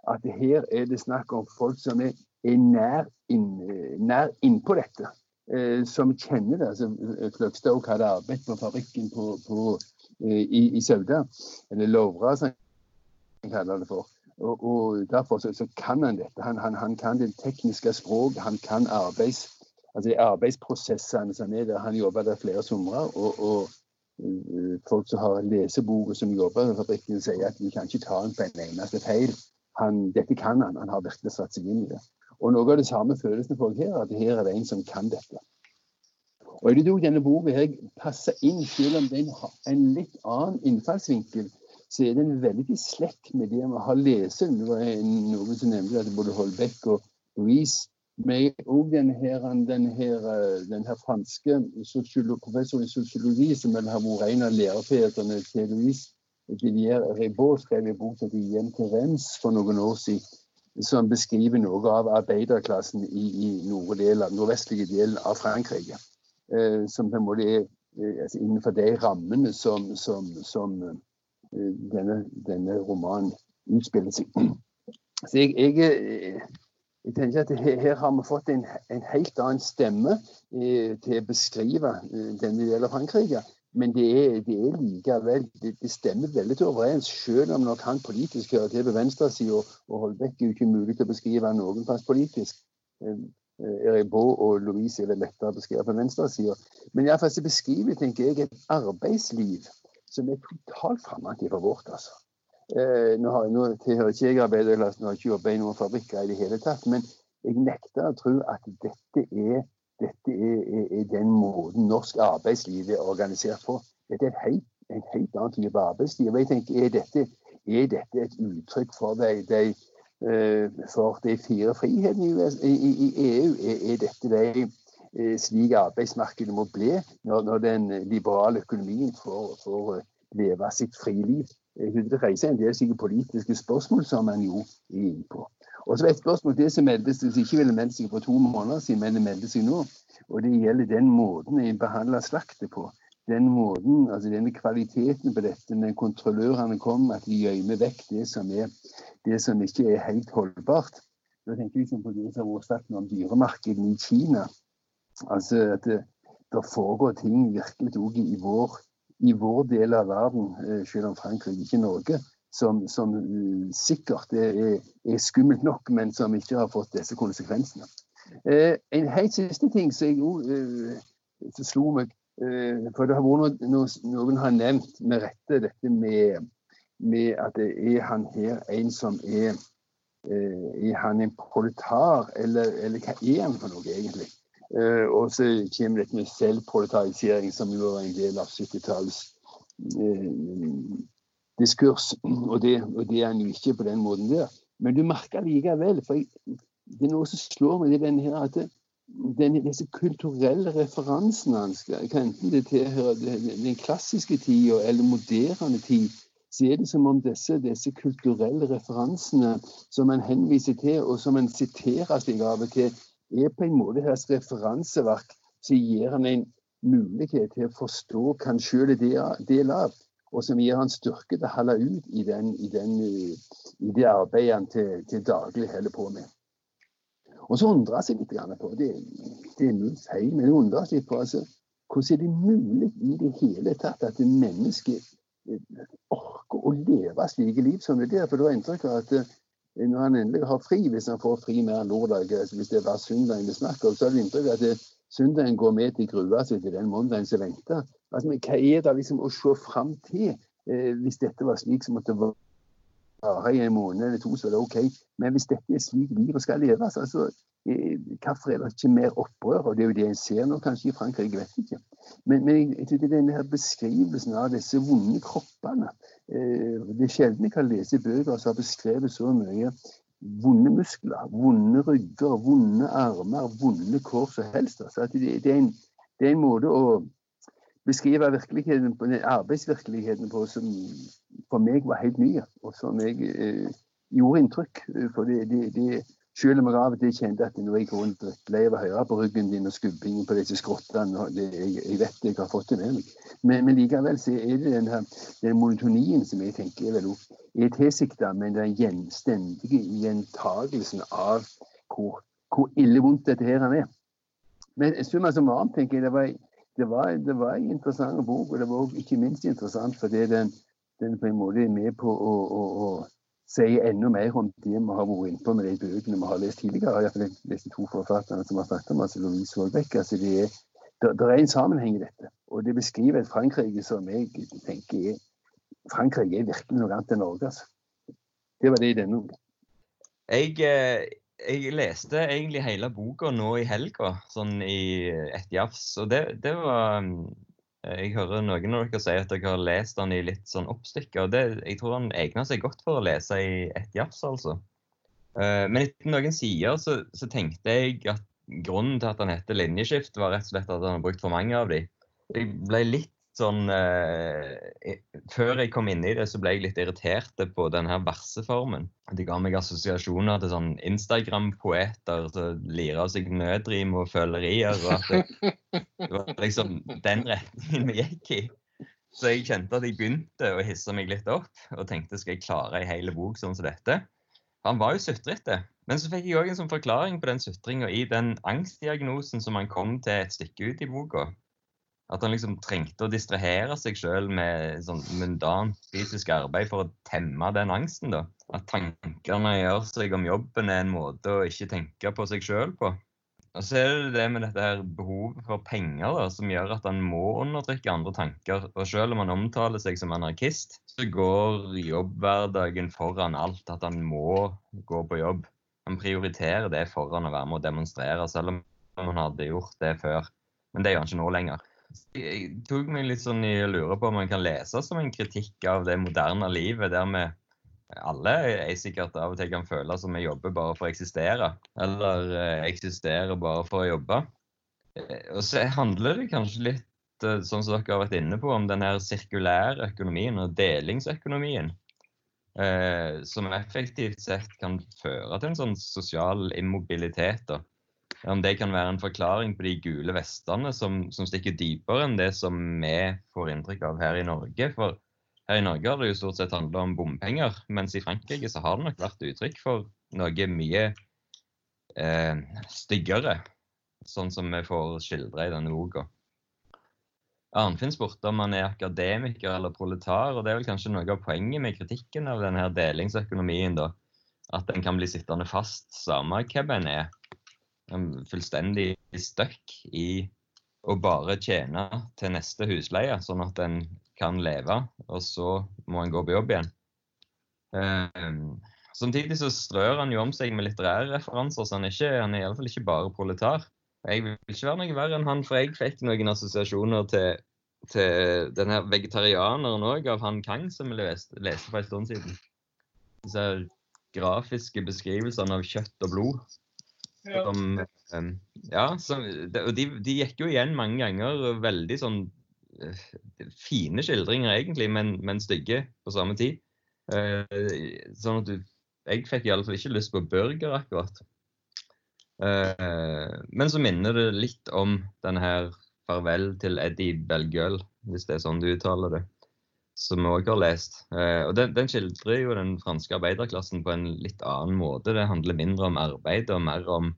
at her er det snakk om folk som er, er nær, inn, nær innpå dette. Eh, som kjenner det. altså Fløgstad også hadde arbeidet på fabrikken på, på, eh, i, i, Sauda, eller Lovra som han kaller det for. Og, og Derfor så, så, kan han dette. Han, han, han, kan det tekniske språk, han kan arbeids, altså arbeidsprosessene som er der. Han jobber der flere somre. Og, og folk som har lesebok som jobber i fabrikken, sier at vi kan ikke ta han på en eneste feil. Han, dette kan han. Han har virkelig satt seg inn i det. Og Noe av det samme følelsen får jeg her, at her er det en som kan dette. Og jeg tror denne boka her passer inn, selv om den har en litt annen innfallsvinkel så er den veldig i slekt med det vi har lest. Det var noen som nevnte at både Holbeck og Louise men òg den her, den den her franske professoren i sosiologi, som vel har vært en av lærerfedrene til Louise Villiers Rebaud, skrev en bok som heter 'Hjem til Rennes' for noen år siden, som beskriver noe av arbeiderklassen i, i nordlige nordvestlige delen av Frankrike. Eh, som på en måte er eh, altså innenfor de rammene som, som, som Eh, denne, denne romanen utspiller seg. Så jeg, jeg, eh, jeg, tenker at her, her har vi fått en, en, helt annen stemme eh, til å beskrive denne delen av Frankrike. Men det er, det er likevel det, det, stemmer veldig overens, selv om nok han politisk hører til på venstresida, og Holbeck er jo ikke mulig til å beskrive noen plass politisk. Erik Eribot og Louise er det lettere å beskrive på venstresida. Men iallfall så beskriver tenker jeg, et arbeidsliv som er totalt fremmed fra vårt. altså. Eh, nå, har, nå tilhører ikke jeg arbeiderklassen, har ikke jobba i noen fabrikker i det hele tatt. Men jeg nekter å tro at dette er, dette er, er, er den måten norsk arbeidsliv er organisert på. Dette er et helt, en helt annen type arbeidsliv. Jeg tenker, Er dette, er dette et uttrykk for de, de, uh, for de fire frihetene i, i, i EU? Er, dette de Eh, slik arbeidsmarkedet må bli når, når den liberale økonomien får, får eh, leve sitt friliv. Eh, det reiser en del slike politiske spørsmål som man jo er inne på. Og så et spørsmål det som meldes, som ikke ville meldt seg for to måneder siden, men det melder seg nå. Og det gjelder den måten en behandler slaktet på. Den måten, altså denne kvaliteten på dette, når kontrollørene kommer, at de gjemmer vekk det som, er, det som ikke er helt holdbart. Da tenker jeg liksom på det som har vært sagt om dyremarkedene i Kina. Altså at det, det foregår ting virkelig òg i i vår del av verden, eh, selv om Frankrike ikke Norge, som, som uh, sikkert er, er, skummelt nok, men som ikke har fått disse konsekvensene. Eh, en helt siste ting som jeg òg eh, slo meg eh, For det har vært noe, noen har nevnt med rette dette med, med at er han her en som er eh, Er han en proletar, eller, eller hva er han for noe, egentlig? Eh, og så kommer dette med selvproletarisering, som jo var en del av 70-tallets eh, diskurs. Og det, og det, er han jo ikke på den måten der. Men du merker likevel, for jeg, det er noe som slår meg, er denne her, at det, denne, disse kulturelle referansene hans, enten det tilhører den klassiske tida eller moderne tid, så er det som om disse, disse kulturelle referansene som en henviser til, og som en siterer seg av og til, er på en måte hans referanseverk som gir han en mulighet til å forstå hva han sjøl er del av, og som gir han styrke til å holde ut i, den, i, den, i det arbeidet han til, til, daglig holder på med. Og så undrer jeg seg litt på, det, det er mye feil, men jeg undrer seg på altså, hvordan er det mulig i det hele tatt at mennesket menneske orker å leve slike liv som det der? For du har inntrykk av at når han endelig har fri, hvis han får fri mer lørdag, altså hvis det er bare søndagen vi snakker om, så har det inntrykk av at søndagen går med til grua si til den mandagen som venter. Altså, hva er det liksom å se fram til, eh, hvis dette var slik som måtte vare i en måned eller to, så er det OK. Men hvis dette er slik livet skal leves, altså, eh, hvorfor er det ikke mer opprør? Og det er jo det en ser nå, kanskje i Frankrike, jeg vet ikke. Men, men jeg synes denne her beskrivelsen av disse vonde kroppene eh, Det er sjelden jeg kan lese bøker som har beskrevet så mye vonde muskler, vonde rygger, vonde armer, vonde kår som helst. Altså, det, det, er en, det, er en, måte å beskrive virkeligheten arbeidsvirkeligheten på som for meg var helt ny, og som jeg eh, gjorde inntrykk. For det, det, selv om jeg av og til kjente at nå jeg rundt drittlei av å høre på ryggen din og skubbingen på disse skrottene. Jeg, jeg, vet jeg har fått det med meg. Men, men likevel så er det den, her, den monotonien som jeg tenker er, er tilsikta, men den gjenstendige gjentagelsen av hvor, hvor ille vondt dette her er. Men summa summarum tenker jeg det var, det var, det var en interessant bok, og det var ikke minst interessant fordi den, den på en måte er med på å, å, å si enda mer om det vi har vært inne på med de bøkene vi har lest tidligere. Iallfall de to forfatterne som har snakket om, altså Louise Holbeck. Altså det, er, det, det er en sammenheng i dette. Og det beskriver et Frankrike som jeg tenker er Frankrike er virkelig noe annet enn Norge. altså. Det var det i denne. Jeg, eh, jeg leste egentlig hele boka nå i helga, sånn i ett jafs. Og det, det var eh, Jeg hører noen av dere si at dere har lest den i litt sånn oppstykker. Og det, jeg tror han egner seg godt for å lese i ett jafs, altså. Eh, Men etter noen sider så, så tenkte jeg at grunnen til at han heter linjeskift, var rett og slett at han har brukt for mange av de. Jeg ble litt sånn eh, Før jeg kom inn i det, så ble jeg litt irritert på denne verseformen. Det ga meg assosiasjoner til sånn Instagram-poeter som lirer seg nødrim og følerier. og at det, det var liksom den retningen vi gikk i. Så jeg kjente at jeg begynte å hisse meg litt opp og tenkte skal jeg klare ei hel bok sånn som dette. Han var jo sutrete. Men så fikk jeg òg en sånn forklaring på den sutringa i den angstdiagnosen som han kom til et stykke ut i boka. At han liksom trengte å distrahere seg sjøl med sånn mundant fysisk arbeid for å temme den angsten. da. At tankene gjør seg om jobben er en måte å ikke tenke på seg sjøl på. Og så er det det med dette her behovet for penger da, som gjør at han må undertrykke andre tanker. Og selv om han omtaler seg som anarkist, så går jobbhverdagen foran alt. At han må gå på jobb. Han prioriterer det foran å være med å demonstrere, selv om han hadde gjort det før. Men det gjør han ikke nå lenger. Jeg tok meg litt sånn i å lure på om man kan lese som en kritikk av det moderne livet, der vi alle er sikkert av og til kan føle som vi jobber bare for å eksistere, eller eh, eksisterer bare for å jobbe. Eh, Og så handler det kanskje litt, eh, sånn som dere har vært inne på, om den her sirkulære økonomien og delingsøkonomien. Eh, som effektivt sett kan føre til en sånn sosial immobilitet. da. Om det kan være en forklaring på de gule vestene som, som stikker dypere enn det som vi får inntrykk av her i Norge. For her i Norge har det jo stort sett handla om bompenger, mens i Frankrike så har det nok vært uttrykk for noe mye eh, styggere, sånn som vi får skildra i denne boka. Arnfinn spurte om han er akademiker eller proletar, og det er vel kanskje noe av poenget med kritikken av denne delingsøkonomien, da. At den kan bli sittende fast, samme hvem en er. En fullstendig stuck i å bare tjene til neste husleie, sånn at en kan leve, og så må en gå på jobb igjen. Um, samtidig så strør han jo om seg med litterære referanser, så han er, ikke, han er iallfall ikke bare proletar. Jeg vil ikke være noe verre enn han, for jeg fikk noen assosiasjoner til, til denne vegetarianeren òg, av han Kang, som vi leste, leste for en stund siden. Disse grafiske beskrivelsene av kjøtt og blod. Som, ja, som, og de, de gikk jo igjen mange ganger. Veldig sånn eh, fine skildringer, egentlig, men, men stygge på samme tid. Eh, sånn at du Jeg fikk iallfall ikke lyst på burger, akkurat. Eh, men så minner det litt om denne her 'Farvel til Eddie Belgøl', hvis det er sånn du uttaler det. Som vi òg har lest. Eh, og den, den skildrer jo den franske arbeiderklassen på en litt annen måte. Det handler mindre om arbeid og mer om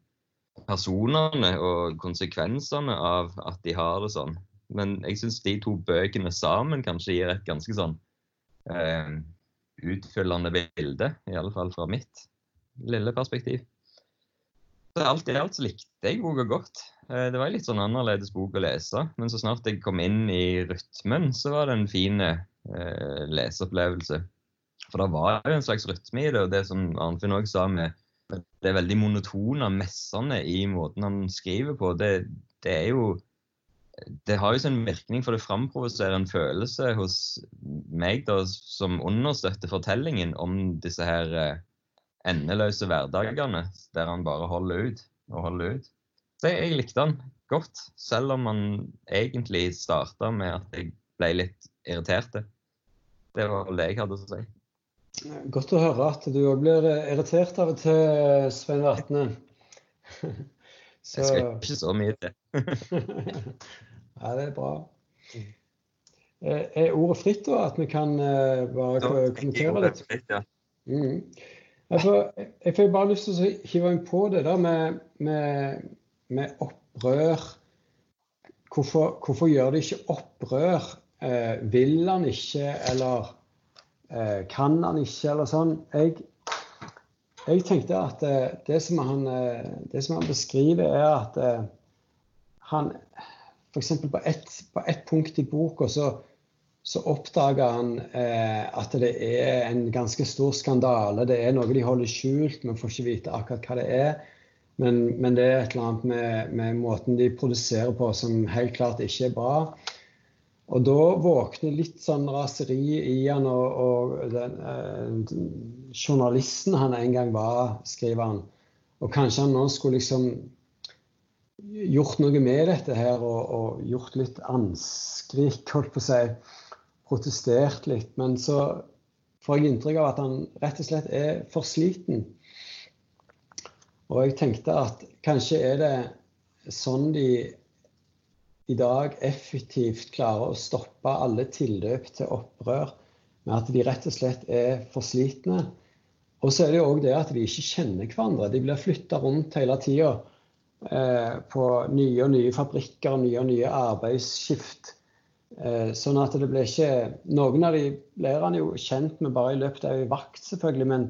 personene og konsekvensene av at de har det sånn. Men jeg syns de to bøkene sammen kanskje gir et ganske sånn eh, utfyllende bilde. I alle fall fra mitt lille perspektiv. Så alt i alt så likte jeg boka godt. Eh, Det var en litt sånn annerledes bok å lese, men så snart jeg kom inn i rytmen, så var det en fin eh, leseopplevelse. For det var jo en slags rytme i det, og det som Arnfinn òg sa med det det veldig monotone, messende i måten han skriver på, det, det er jo det har jo sin virkning, for det framprovoserer en følelse hos meg da, som understøtter fortellingen om disse her eh, endeløse hverdagene, der han bare holder ut og holder ut. Så jeg, jeg likte han godt, selv om han egentlig starta med at jeg ble litt irritert. Det var det jeg hadde å si. Godt å høre at du òg blir irritert av og til, Svein Vatne. Jeg skal ikke så mye til. ja, det er bra. Eh, Er ordet fritt, da? At vi kan eh, bare ko- kommentere litt? Ja. Mm. Altså, jeg fikk bare lyst til å hive inn på det der med, med, med opprør. Hvorfor, hvorfor gjør de ikke opprør? Eh, vil han ikke, eller eh, kan han ikke, eller sånn. Jeg, jeg tenkte at eh, det, som han, eh, det som han beskriver, er at eh, han F.eks. På, ett, ett punkt i boka så, så oppdager han eh, at det er en ganske stor skandale. Det er noe de holder skjult, vi får ikke vite akkurat hva det er. Men, men det er et eller annet med, med, måten de produserer på som helt klart ikke er bra. Og da våkner litt sånn raseri i han, og, og den, eh, journalisten han en gang var, skriver han. Og kanskje han nå skulle liksom gjort noe med dette her og, og gjort litt anskrik, holdt på å si. Protestert litt. Men så får jeg inntrykk av at han rett og slett er for sliten. Og jeg tenkte at kanskje er det sånn de i dag effektivt klarer å stoppe alle tilløp til opprør med at de rett og slett er for slitne. Og så er det jo òg det at de ikke kjenner hverandre. De blir flytta rundt hele tida eh, på nye og nye fabrikker, nye og nye arbeidsskift. Eh, sånn at det blir ikke Noen av de blir han jo kjent med bare i løpet av ei vakt, selvfølgelig. men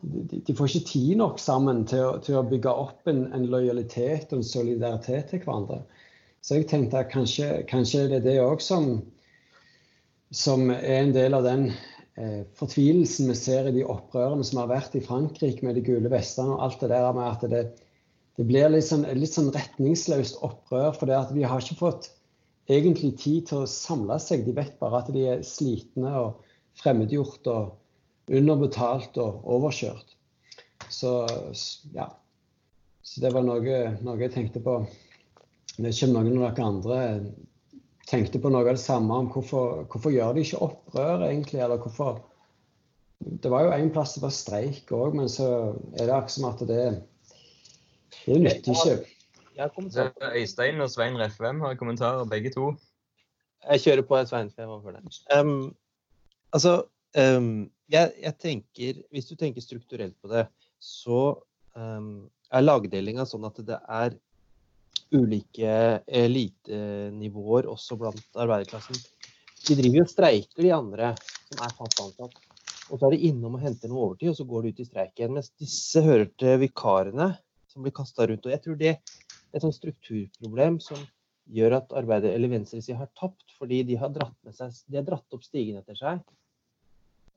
de, de, får ikke tid nok sammen til å, til å bygge opp en, en, lojalitet og en solidaritet til hverandre. Så jeg tenkte at kanskje, kanskje det er det òg som, som er en del av den eh, fortvilelsen vi ser i de opprørene som har vært i Frankrike med de gule vestene og alt det der med at det, det blir litt sånn, litt sånn retningsløst opprør. For det at vi har ikke fått egentlig tid til å samle seg. De vet bare at de er slitne og fremmedgjort og underbetalt og overkjørt. Så ja. Så det var noe, noe jeg tenkte på. Jeg vet ikke om noen av dere andre tenkte på noe av det samme om hvorfor, hvorfor gjør de ikke opprør, egentlig? Eller hvorfor Det var jo en plass det var streik òg, men så er det akkurat som at det Det nytter ikke. Øystein og Svein Refvem har kommentarer, begge to. Jeg kjører på Svein Refvem for det. Um, altså, um, jeg, jeg, tenker Hvis du tenker strukturelt på det, så um, er lagdelinga sånn at det er ulike elitenivåer også blant arbeiderklassen. De driver og streiker, de andre som er fast ansatt. Og så er de innom og henter noe overtid, og så går de ut i streik igjen. Mens disse hører til vikarene som blir kasta rundt. Og jeg tror det er et sånt strukturproblem som gjør at arbeider, eller venstresida har tapt, fordi de har seg, de har dratt opp stigen etter seg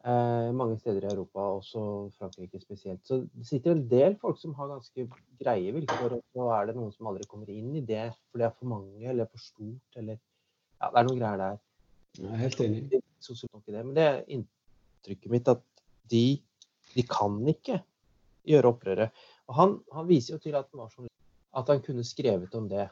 mange steder i Europa, også Frankrike spesielt. Så det sitter en del folk som har ganske greie vilkår, og så er det noen som aldri kommer inn i det for det er for mange eller for stort eller Ja, det er noen greier der. Jeg er helt enig. Det, men det er inntrykket mitt at de, de kan ikke gjøre opprøret. Og han, han, viser jo til at, sånn, at han kunne skrevet om det.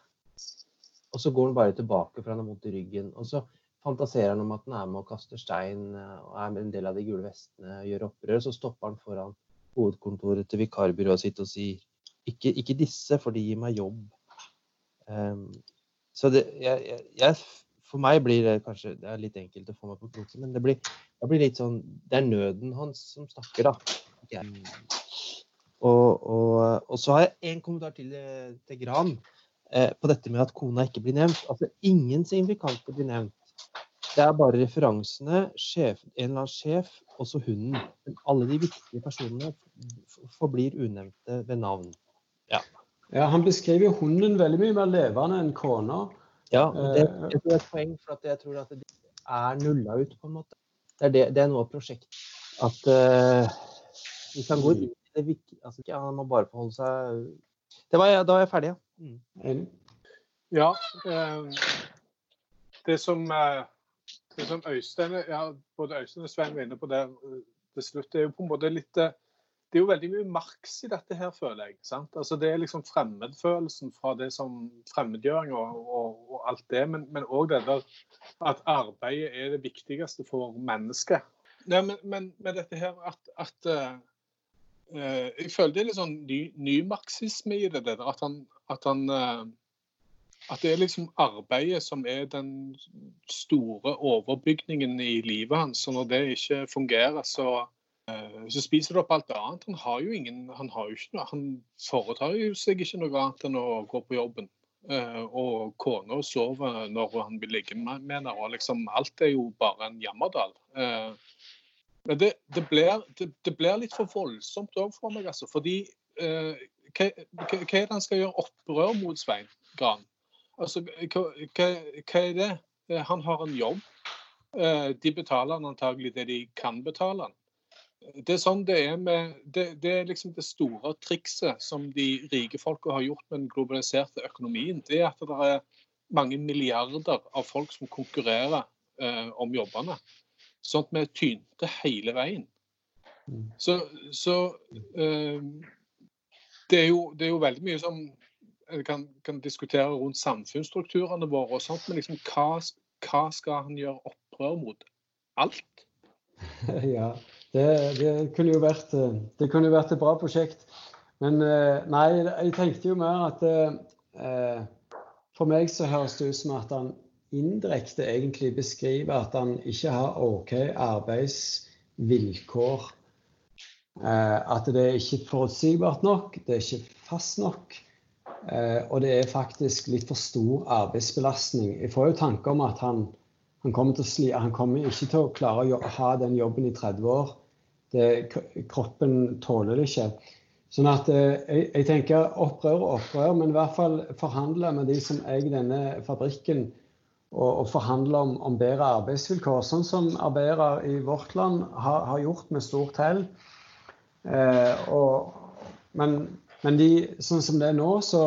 Og så går han bare tilbake for han har vondt i ryggen. og så fantaserer han om at han er med og kaster stein eh, og er med en del av de gule vestene og gjør opprør. Så stopper han foran hovedkontoret til vikarbyrået sitt og sier ikke, ikke disse, for de gir meg jobb. Um, så det, jeg, jeg, for meg blir det kanskje det er litt enkelt å få meg på kroken, men det blir, det blir, litt sånn Det er nøden hans som snakker, da. Um, Og, og, og, så har jeg en kommentar til, til Gran eh, på dette med at kona ikke blir nevnt. Altså Ingen signifikante blir nevnt. Det er bare referansene, sjef, en eller annen sjef, og så hunden. Men alle de viktige personene forblir unevnte ved navn. Ja. ja han beskriver hunden veldig mye mer levende enn kona. Ja, det, eh, det er et poeng, for jeg tror at det er nulla ut, på en måte. Det er, det, det er noe av prosjektet. At uh, vi kan gå inn i det viktige altså, ja, Han må bare forholde seg det var, Da er jeg ferdig, ja. Mm. Ja. Eh, det som uh det som Øystein, ja, både Øystein og Svein var inne på der eh, til slutt, det er jo på en måte litt eh, det er jo veldig mye Marx i dette her, føler jeg. sant? Altså Det er liksom fremmedfølelsen fra det som fremmedgjøring og, og, og alt det, men òg det der at arbeidet er det viktigste for mennesket. Ja, men, men, med dette her at, at uh, Jeg føler det er litt sånn ny, ny marxisme i det. der, At han, at han uh, at det er liksom arbeidet som er den store overbygningen i livet hans. Og når det ikke fungerer, så, uh, så spiser det opp alt annet. Han har jo ingen Han, har jo ikke han foretar jo seg ikke noe annet enn å gå på jobben. Uh, og kona sover når han vil ligge med henne. Og liksom alt er jo bare en jammerdal. Uh, Men det, det, blir, det, det blir litt for voldsomt òg for meg, altså. Fordi eh, hva hva er det han skal gjøre opprør mot, Svein Gran? Altså, hva, hva, hva er det? Eh, Han har en jobb. Eh, De betaler han antagelig det de kan betale han. Det er sånn det er med det, det er liksom det store trikset som de rike folka har gjort med den globaliserte økonomien. Det er at det er mange milliarder av folk som konkurrerer eh, om jobbene. Sånn at vi tynte hele veien. Mm. Så, så eh, det, er jo, det er jo veldig mye som kan, kan diskutere rundt samfunnsstrukturene våre og sånt, men liksom hva, hva skal han gjøre opprør mot? Alt? ja, det, det, kunne jo vært, eh, det kunne jo vært et bra prosjekt. Men eh, nei, jeg tenkte jo mer at eh, For meg så høres det ut som at han indirekte egentlig beskriver at han ikke har OK arbeidsvilkår. Eh, at det er ikke forutsigbart nok, det er ikke fast nok. Eh, og det er faktisk litt for stor arbeidsbelastning. Jeg får jo tanker om at han, han, kommer, sli, han kommer ikke til å klare å ha den jobben i 30 år. Det, kroppen tåler det ikke. Sånn at eh, jeg, jeg tenker opprør og opprør, men i hvert fall forhandle med de som eier denne fabrikken. Og, og forhandle om, om bedre arbeidsvilkår, sånn som arbeidere i vårt land har, har gjort med stort hell. Eh, og, men, men de, sånn som det er nå, så,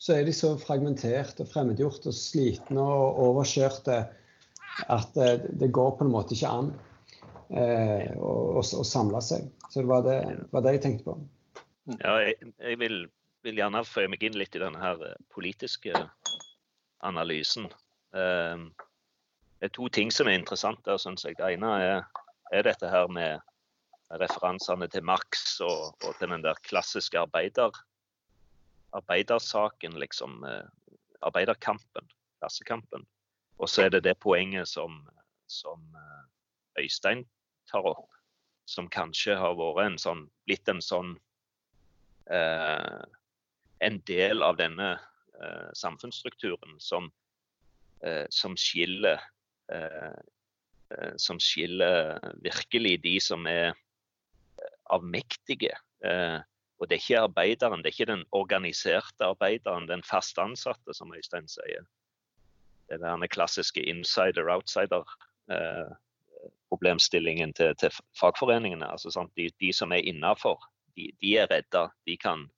så er de så fragmentert og fremmedgjort og slitne og overkjørte at det, det går på en måte ikke an eh, å, å samle seg. Så det var det, var det jeg tenkte på. Ja, jeg, jeg vil, vil gjerne føye meg inn litt i denne her eh, politiske analysen. Eh, Det er to ting som er interessant der, syns jeg. Det ene er, er dette her med referansene til Marx og, og til den der klassiske arbeider, arbeidersaken, liksom. eh, Arbeiderkampen, klassekampen. Og så er det det poenget som, som eh, Øystein tar opp, som kanskje har vært en sånn, blitt en sånn eh, En del av denne eh, samfunnsstrukturen som, eh, som skiller eh, Som skiller virkelig de som er avmektige. Eh, og det er ikke arbeideren, det er ikke den organiserte arbeideren, den fast ansatte, som Øystein sier. Det er den klassiske insider-outsider-problemstillingen til, til fagforeningene. Altså? De, de som er innafor, de, de er redda. De kan,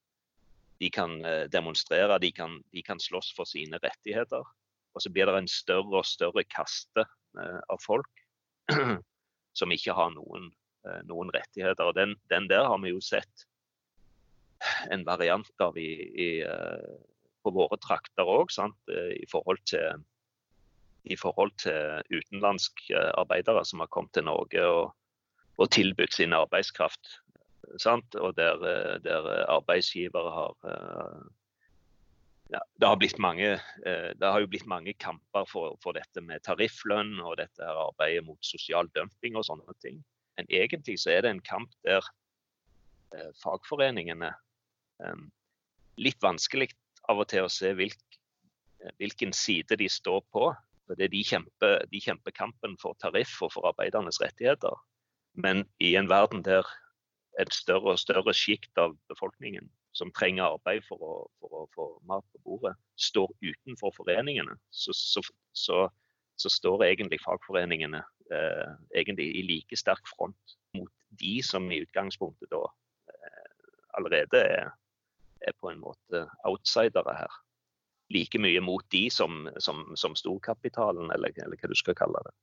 de kan eh, demonstrere, de kan, de kan slåss for sine rettigheter. Og så blir det en større og større kaste eh, av folk som ikke har noen, eh, noen rettigheter. Og den, den der har vi jo sett en variant av i, i, eh, på våre trakter òg, i forhold til i forhold til utenlandske arbeidere som har kommet til Norge og, og tilbudt sin arbeidskraft. Sant? Og der, eh, der arbeidsgivere har eh, ja, det, har blitt mange, eh, det har jo blitt mange kamper for, for dette med tarifflønn og dette arbeidet mot sosial dumping og sånne ting. Men egentlig så er det en kamp der eh, fagforeningene eh, Litt vanskelig av og til å se hvilk, hvilken side de står på. Fordi de kjemper, de kjemper kampen for tariff og for arbeidernes rettigheter. Men i en verden der et større og større sjikt av befolkningen som trenger arbeid for å, for å få mat på bordet, står utenfor foreningene, så, så, så, så står egentlig fagforeningene eh, egentlig i like sterk front mot de som i utgangspunktet da eh, allerede er, er på en måte outsidere her. Like mye mot de som, som, som storkapitalen, eller, eller hva du skal kalle det.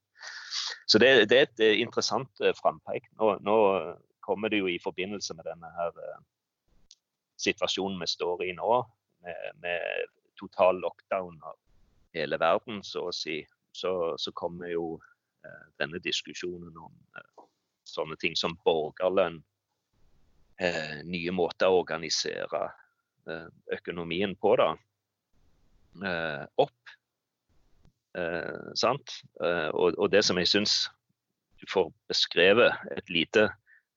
Så det, det er et eh, interessant eh, frampeik. Nå, nå kommer det jo i forbindelse med denne her eh, situasjonen vi står i nå, med, med total lockdown av hele verden, så å si, så, så kommer jo eh, denne diskusjonen om eh, sånne ting som borgerlønn, eh, nye måter å organisere eh, økonomien på, da, eh, opp. Eh, sant? Og, og det som jeg syns du får beskrevet et lite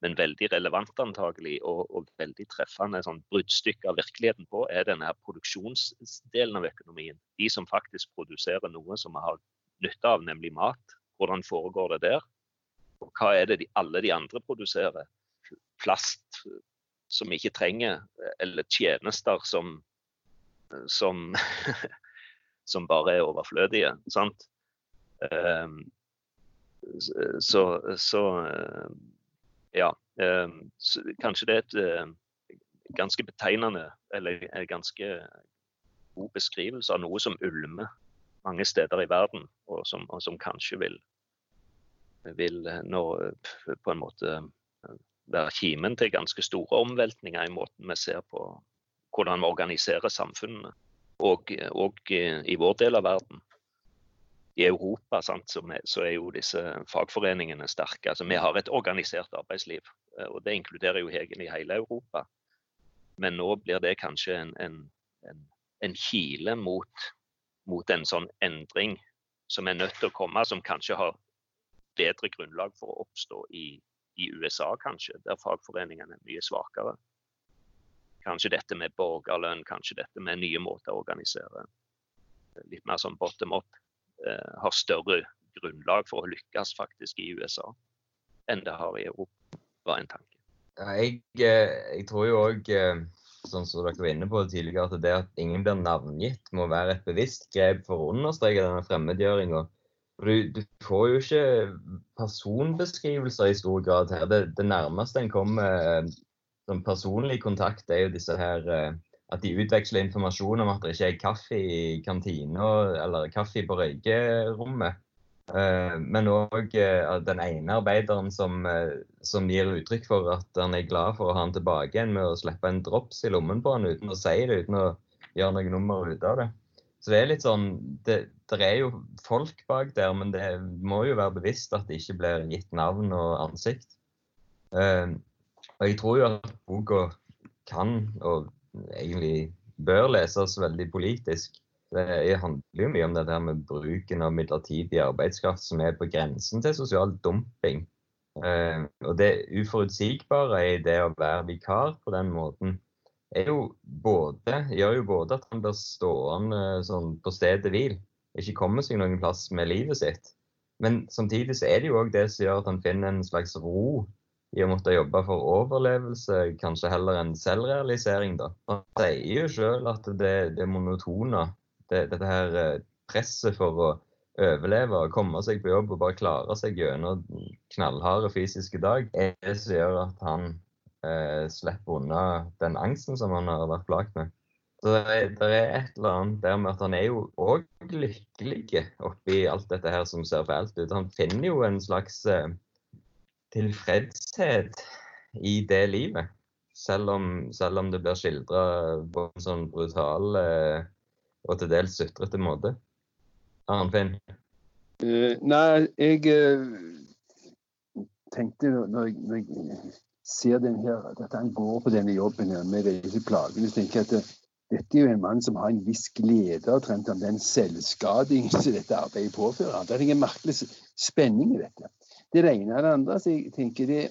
men veldig relevant antagelig, og, og veldig treffende sånn bruddstykke av virkeligheten på, er denne her produksjonsdelen av økonomien. De som faktisk produserer noe som vi har nytte av, nemlig mat. Hvordan foregår det der? Og hva er det de, alle de andre produserer? Plast som vi ikke trenger, eller tjenester som, som, som bare er overflødige. sant? Um, så, så ja. Um, så kanskje det er et uh, ganske betegnende, eller en ganske god beskrivelse av noe som ulmer mange steder i verden, og som, og som kanskje vil, vil nå på en måte være kimen til ganske store omveltninger i måten vi ser på hvordan vi organiserer samfunnene. Og, og i vår del av verden. I Europa sant, så, er jo disse fagforeningene sterke. Altså, vi har et organisert arbeidsliv, og det inkluderer jo egentlig hele Europa. Men nå blir det kanskje en, en, en en kile mot, mot, en sånn endring som er nødt til å komme, som kanskje har bedre grunnlag for å oppstå i, i USA, kanskje, der fagforeningene er mye svakere. Kanskje dette med borgerlønn, kanskje dette med nye måter å organisere litt mer sånn bottom up, eh, har større grunnlag for å lykkes faktisk i USA enn det har i Europa, var en tanke. Ja, jeg, eh, jeg, tror jo òg sånn som dere var inne på tidligere, at det at ingen blir navngitt, må være et bevisst grep for å understreke denne fremmedgjøringa. Du, du, får jo ikke personbeskrivelser i stor grad her. Det, det nærmeste en kommer sånn personlig kontakt, er jo disse her eh, At de utveksler informasjon om at det ikke er kaffe i kantina eller kaffe på røykerommet. Eh, men òg eh, den ene arbeideren som, eh, som, gir uttrykk for at han er glad for å ha han tilbake igjen med å slippe en drops i lommen på han uten å si det, uten å gjøre noe nummer ut av det. Så det er litt sånn Det, det er jo folk bak der, men det må jo være bevisst at det ikke blir gitt navn og ansikt. Og jeg tror jo at boka kan, og egentlig bør leses veldig politisk. Det handler jo mye om det der med bruken av midlertidig arbeidskraft som er på grensen til sosial dumping. Uh, og det uforutsigbare i det å være vikar på den måten er jo både, gjør jo både at han blir stående sånn på stedet hvil, ikke kommer seg noen plass med livet sitt. Men samtidig så er det jo òg det som gjør at han finner en slags ro i å måtte jobbe for overlevelse, kanskje heller enn selvrealisering. da. Han sier jo sjøl at det, det monotone det, dette her eh, presset for å overleve og komme seg på jobb og bare klare seg gjennom knallharde fysiske dag, er det som gjør at han eh, slipper unna den angsten som han har vært plaget med. Så det er, det er, et eller annet der med at han er jo òg lykkelig oppi alt dette her som ser fælt ut. Han finner jo en slags eh, tilfredshet i det livet. Selv om, selv om det blir skildra på en sånn brutal eh, og til dels sutrete måte. Arnfinn? Uh, nei, jeg uh, tenkte når jeg, når jeg, ser den her, at han går på denne jobben her med disse plagene, så tenker jeg at det, dette er jo en mann som har en viss glede av den selvskading som dette arbeidet påfører ham. Det er en merkelig spenning i dette. Det ene. Det andre så jeg tenker det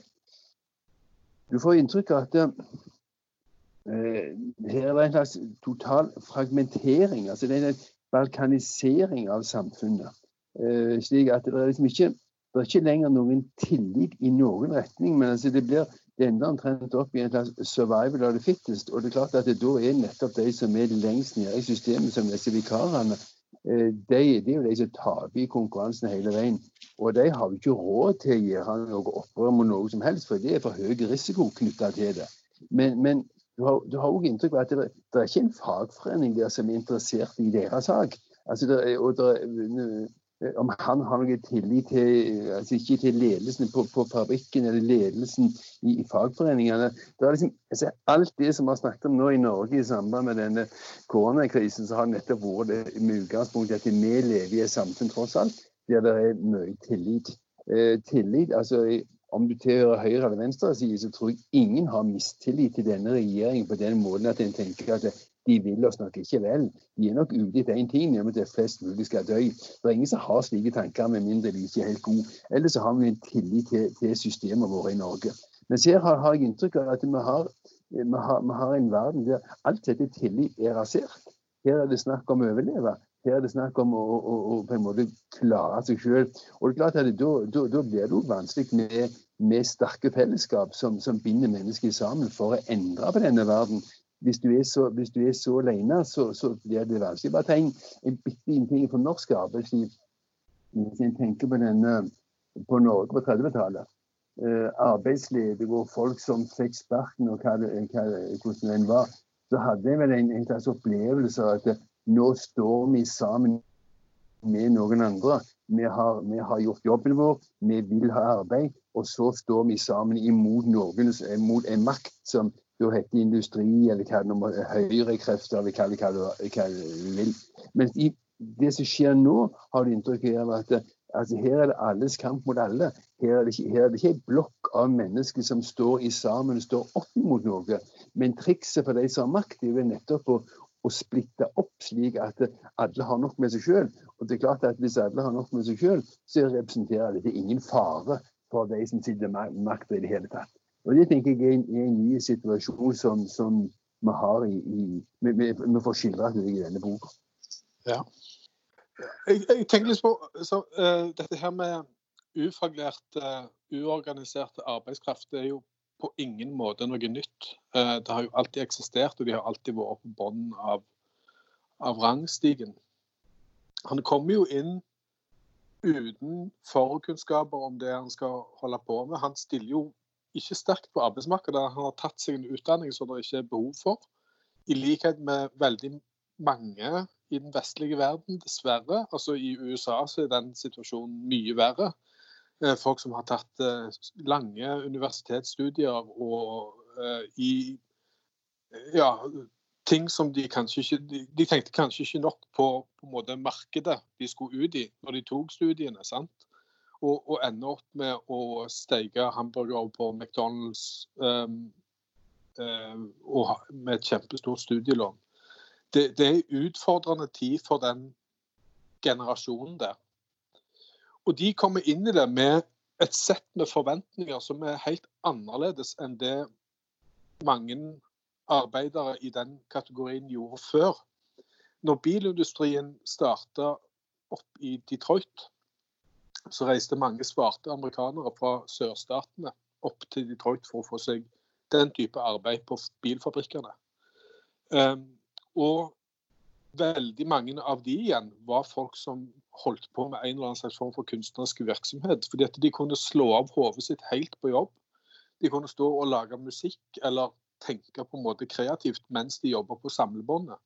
Du får inntrykk av at Eh, her er det en slags total fragmentering. altså Det er en balkanisering av samfunnet. Eh, slik at det er liksom ikke det er ikke lenger noen tillit i noen retning. Men altså det blir det ender omtrent opp i en slags survival of the fittest. Og det er klart at det da er nettopp de som er lengst nede i systemet, som disse vikarene, eh, de, det er jo de som taper i konkurransen hele veien. Og de har jo ikke råd til å gjøre noe opprør mot noe som helst, for det er for høy risiko knytta til det. Men, men du har, òg inntrykk av at det, det, er ikke en fagforening der som er interessert i deres sak. Altså det, og det, om han har noe tillit til altså ikke til ledelsen på, på fabrikken eller ledelsen i, i fagforeningene. Det er liksom, altså alt det som vi har snakket om nå i Norge i samband med denne koronakrisen, så har nettopp vært det med utgangspunkt i at vi lever i et samfunn tross alt der det er mye tillit. Eh, tillit, altså om du tilhører høyre eller venstreside, så tror jeg ingen har mistillit til denne regjeringen på den måten at en tenker at de vil oss nok ikke vel. De er nok ute etter én ting, nemlig at flest mulig skal dø. Det er ingen som har slike tanker, med mindre de ikke er helt gode. Ellers så har vi en tillit til, til systemene våre i Norge. Men her har, har jeg inntrykk av at vi har, vi, har, vi har, en verden der alt dette tillit er rasert. Her er det snakk om å overleve. Her er det snakk om å, å, å på en måte klare seg sjøl. Og det er klart at da, blir det jo vanskelig med, med sterke fellesskap som, som binder mennesker sammen for å endre på denne verden. Hvis du er så, hvis du er så alene, så, så blir det vanskelig. Bare tenk en, bitte liten ting fra norsk arbeidsliv. Hvis en tenker på, denne, på Norge på 30-tallet. Eh, og hvor folk som fikk sparken og hva hva, hvordan den var, så hadde jeg vel en, en slags opplevelse av at nå står vi sammen med noen andre. Vi har, vi har, gjort jobben vår, vi vil ha arbeid, og så står vi sammen imot noen, mot en makt som da heter industri, eller hva det må, høyrekrefter, eller hva, hva, hva du vil. Men i det som skjer nå, har du inntrykk av at altså, her er det alles kamp mot alle. Her er det ikke, her er det ikke en blokk av mennesker som står i sammen og står opp mot noe. Men trikset for de som har makt, er jo nettopp å, å splitte opp slik at alle har nok med seg sjøl. Og det er klart at hvis alle har nok med seg sjøl, så representerer dette ingen fare for de som sitter med makta i det hele tatt. Og Det tenker jeg er en, en ny situasjon som, som vi har i, vi, vi, vi får skildret i denne boka. Ja. Jeg, jeg, tenker litt på så, uh, dette her med ufaglært, uh, uorganiserte arbeidskraft. Det er jo på ingen måte noe nytt. Eh, det har jo alltid eksistert, og de har alltid vært på bunnen av, av, rangstigen. Han kommer jo inn uten forkunnskaper om det han skal holde på med. Han stiller jo ikke sterkt på arbeidsmarkedet. Han har tatt seg en utdanning som det ikke er behov for. I likhet med veldig mange i den vestlige verden, dessverre. Altså I USA så er den situasjonen mye verre. Eh, folk som har tatt eh, lange universitetsstudier og eh, i ja, ting som de kanskje ikke de, tenkte kanskje ikke nok på, på en måte markedet de skulle ut i når de tok studiene. sant? Og, og ender opp med å steike hamburgere på McDonald's um, um, med et kjempestort studielån. Det, det er utfordrende tid for den generasjonen der. Og de kommer inn i det med et sett med forventninger som er helt annerledes enn det mange arbeidere i den kategorien gjorde før. Når bilindustrien starta opp i Detroit, så reiste mange svarte amerikanere fra sørstatene opp til Detroit for å få seg den type arbeid på bilfabrikkene. Um, og veldig mange av de igjen var folk som holdt på med en eller annen slags form for kunstnerisk virksomhet. fordi at De kunne slå av hodet sitt helt på jobb. De kunne stå og lage musikk eller tenke på en måte kreativt mens de jobba på samlebåndet.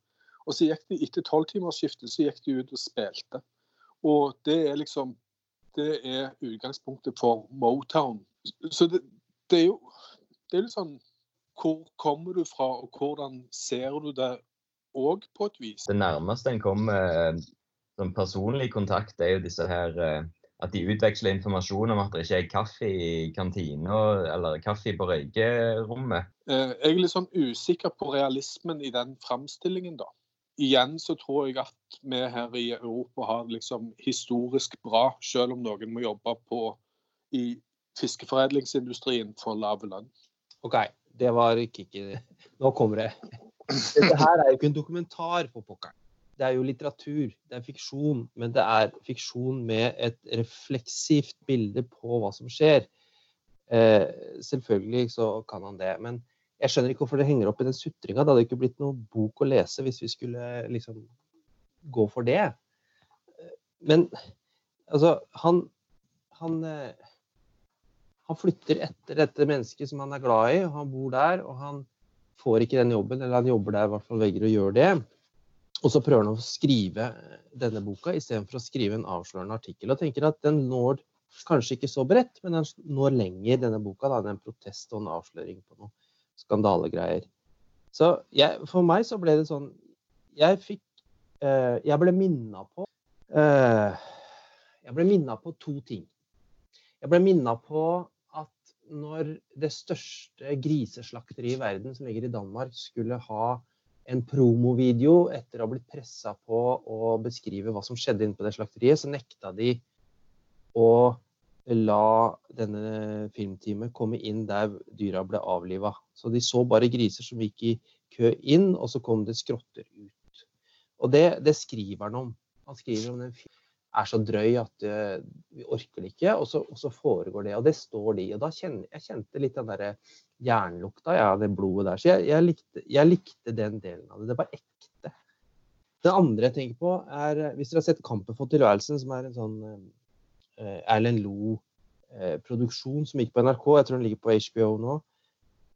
Og så gikk de etter tolvtimersskiftet så gikk de ut og spilte. Og det er liksom det er utgangspunktet for Motown. Så det, det er jo det er litt sånn Hvor kommer du fra, og hvordan ser du det òg, på et vis? Det nærmeste en kommer sånn personlig kontakt, er jo disse her eh, At de utveksler informasjon om at det ikke er kaffe i kantina eller kaffe på røykerommet. Eh, jeg er litt sånn usikker på realismen i den framstillingen, da. Igjen så tror jeg at vi her i Europa har liksom historisk bra, selv om noen må jobbe på i fiskeforedlingsindustrien for lav lønn. OK, det var ikke, ikke Nå kommer det. Dette her er jo ikke en dokumentar, for pokkeren det er jo litteratur, det er fiksjon, men det er fiksjon med et refleksivt bilde på hva som skjer. Eh, selvfølgelig så kan han det, men jeg skjønner ikke hvorfor det henger opp i den sutringa. Det hadde ikke blitt noe bok å lese hvis vi skulle liksom gå for det. Men altså, han han, eh, han flytter etter dette mennesket som han er glad i, og han bor der, og han får ikke den jobben, eller han jobber der i hvert fall velger å gjøre det. Og så prøver han å skrive denne boka istedenfor å skrive en avslørende artikkel. Og tenker at den når kanskje ikke så bredt, men den når lenger, denne boka. da, En protest og en avsløring på noe skandalegreier. Så jeg, for meg så ble det sånn Jeg fikk eh, Jeg ble minna på eh, Jeg ble minna på to ting. Jeg ble minna på at når det største griseslakteriet i verden, som ligger i Danmark, skulle ha en promovideo etter å ha blitt pressa på å beskrive hva som skjedde inne på det slakteriet, så nekta de å la denne filmteamet komme inn der dyra ble avliva. Så de så bare griser som gikk i kø inn, og så kom det skrotter ut. Og det, det skriver han om. Han skriver om den er så drøy at uh, vi orker det ikke, og så, og så, foregår det. Og det står de. Og da kjenner jeg kjente litt den derre jernlukta, ja, det blodet der. Så jeg, jeg, likte, jeg, likte, den delen av det. Det var ekte. Det andre jeg tenker på, er Hvis dere har sett 'Kampen for tilværelsen', som er en sånn uh, Erlend Loe-produksjon som gikk på NRK, jeg tror den ligger på HBO nå,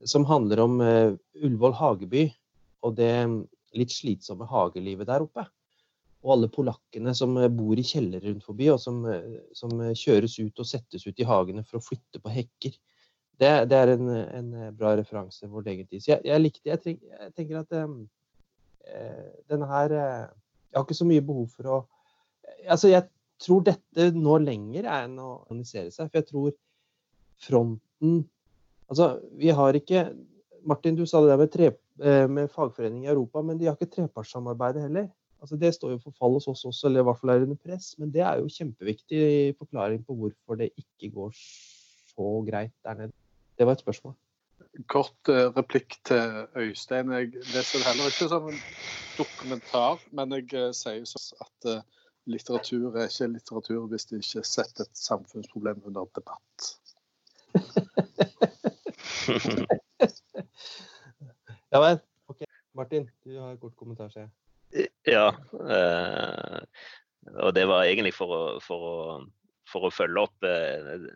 som handler om uh, Ullevål Hageby og det litt slitsomme hagelivet der oppe og alle polakkene som eh, bor i kjellere rundt forbi, og som, eh, som, eh, kjøres ut og settes ut i hagene for å flytte på hekker. Det, det er en, en, bra referanse for vår egen tid. Så jeg, jeg likte jeg, tenk, jeg tenker at um, denne her Jeg har ikke så mye behov for å Altså, jeg tror dette nå lenger enn å organisere seg, for jeg tror fronten Altså, vi har ikke Martin, du sa det der med, tre, med fagforening i Europa, men de har ikke trepartssamarbeidet heller. Altså Det står jo for fall hos oss også, eller i hvert fall er under press. Men det er jo kjempeviktig forklaring på hvorfor det ikke går så greit der nede. Det var et spørsmål. Kort uh, replikk til Øystein. Jeg leser det heller ikke som en dokumentar, men jeg uh, sier sånn at uh, litteratur er ikke litteratur hvis de ikke setter et samfunnsproblem under debatt. ja vel. OK. Martin, du har en kort kommentar, ser jeg. Ja. Eh, og det var egentlig for å, for å, for å følge opp eh,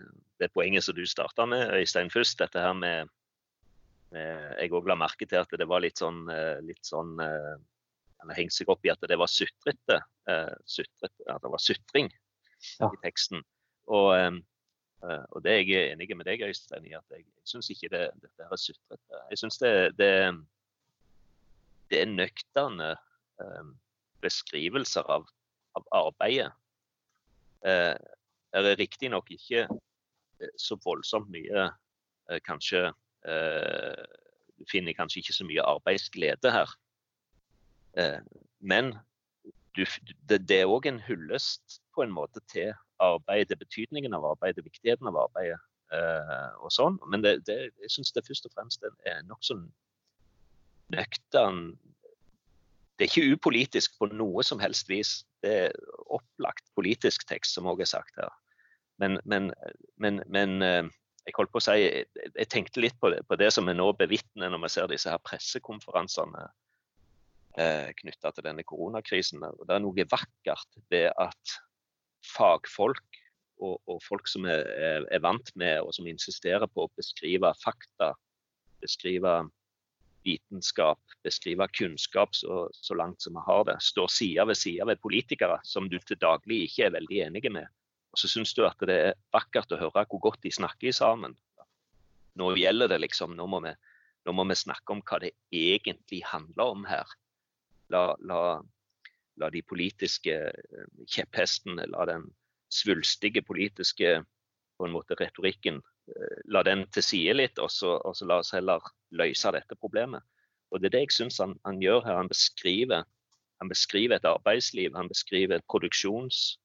det poenget som du starta med, Øystein, først. Dette her med, med Jeg òg la merke til at det var litt sånn, eh, litt sånn Han hengte seg opp i at det var sutrete. Sutret, at det var sutring ja. i teksten. Og, og det er jeg enig med deg, Øystein, i at jeg, syns ikke det, dette er sutrete. Jeg syns det, det, det er nøkterne Eh, beskrivelser av, av arbeidet. Eh, det er riktignok ikke eh, så voldsomt mye kanskje Du finner kanskje ikke så mye arbeidsglede her. Men det, er òg en hyllest på en måte til arbeidet, betydningen av arbeidet, viktigheten av arbeidet og sånn. Men det, det, jeg syns det først og fremst er nokså nøktern det er ikke upolitisk på noe som helst vis. Det er opplagt politisk tekst, som også er sagt her. Men, men, men, men eh, jeg holdt på å si, jeg tenkte litt på det, på det som vi nå bevitner når vi ser disse her pressekonferansene eh, knytta til denne koronakrisen. Det er noe vakkert ved at fagfolk og, og folk som er, er, vant med og som insisterer på å beskrive fakta, beskrive vitenskap, beskrive kunnskap så, så, langt som vi har det. Står side ved side ved politikere som du til daglig ikke er veldig enige med. Og så syns du at det er vakkert å høre hvor godt de snakker sammen. Nå gjelder det liksom. Nå må vi, nå må vi snakke om hva det egentlig handler om her. La, la, la de politiske eh, kjepphestene, la den svulstige politiske på en måte retorikken eh, la den til side litt, og så, og så la oss heller løse dette problemet. Og Det er det jeg syns han, han, gjør her. Han beskriver, han beskriver, et arbeidsliv, han beskriver et produksjons,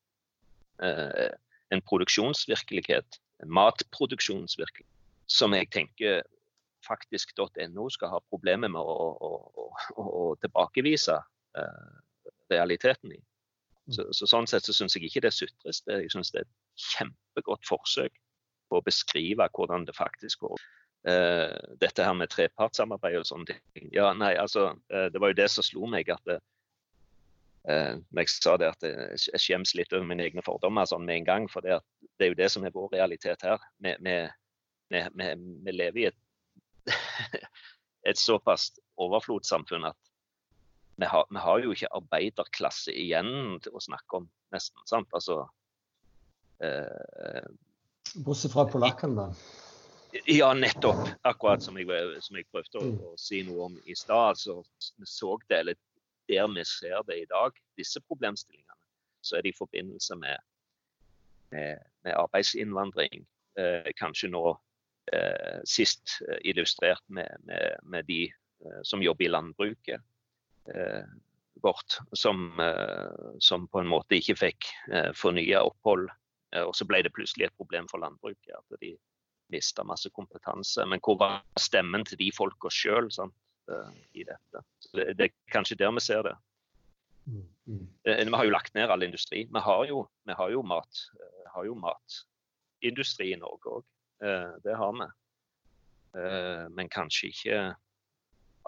en produksjonsvirkelighet, en matproduksjonsvirkelighet, som jeg tenker faktisk.no skal ha problemer med å, å, å, å tilbakevise eh, realiteten i. Så, så, Sånn sett så syns jeg ikke det sutres. Jeg syns det er et kjempegodt forsøk på å beskrive hvordan det faktisk går uh, dette her med trepartssamarbeid og sånne ting. Ja, nei, altså, uh, Det var jo det som slo meg at når jeg sa det at jeg skjems litt over mine egne fordommer sånn med en gang. For det, det, er jo det som er vår realitet her. Vi, vi, vi, vi lever i et, et såpass overflodssamfunn at vi har, vi har, jo ikke arbeiderklasse igjen til å snakke om, nesten. sant? Altså, Bortsett fra polakkene, da? Ja, nettopp. Akkurat som jeg, som jeg prøvde å, mm. å, si noe om i stad. Så vi så det, eller der vi ser det i dag, disse problemstillingene, så er det i forbindelse med, med, med arbeidsinnvandring. Eh, kanskje nå eh, sist eh, illustrert med, med, de eh, som jobber i landbruket eh, vårt, som, eh, som, på en måte ikke fikk eh, fornya opphold. og så ble det plutselig et problem for landbruket. at de mista masse kompetanse. Men hvor var stemmen til de folka sjøl i dette? Det, det, er kanskje der vi ser det. Mm. Eh, Vi har jo lagt ned all industri. Vi har jo, vi har jo, mat, eh, har jo matindustri i Norge òg. Det har vi. Eh, Men kanskje ikke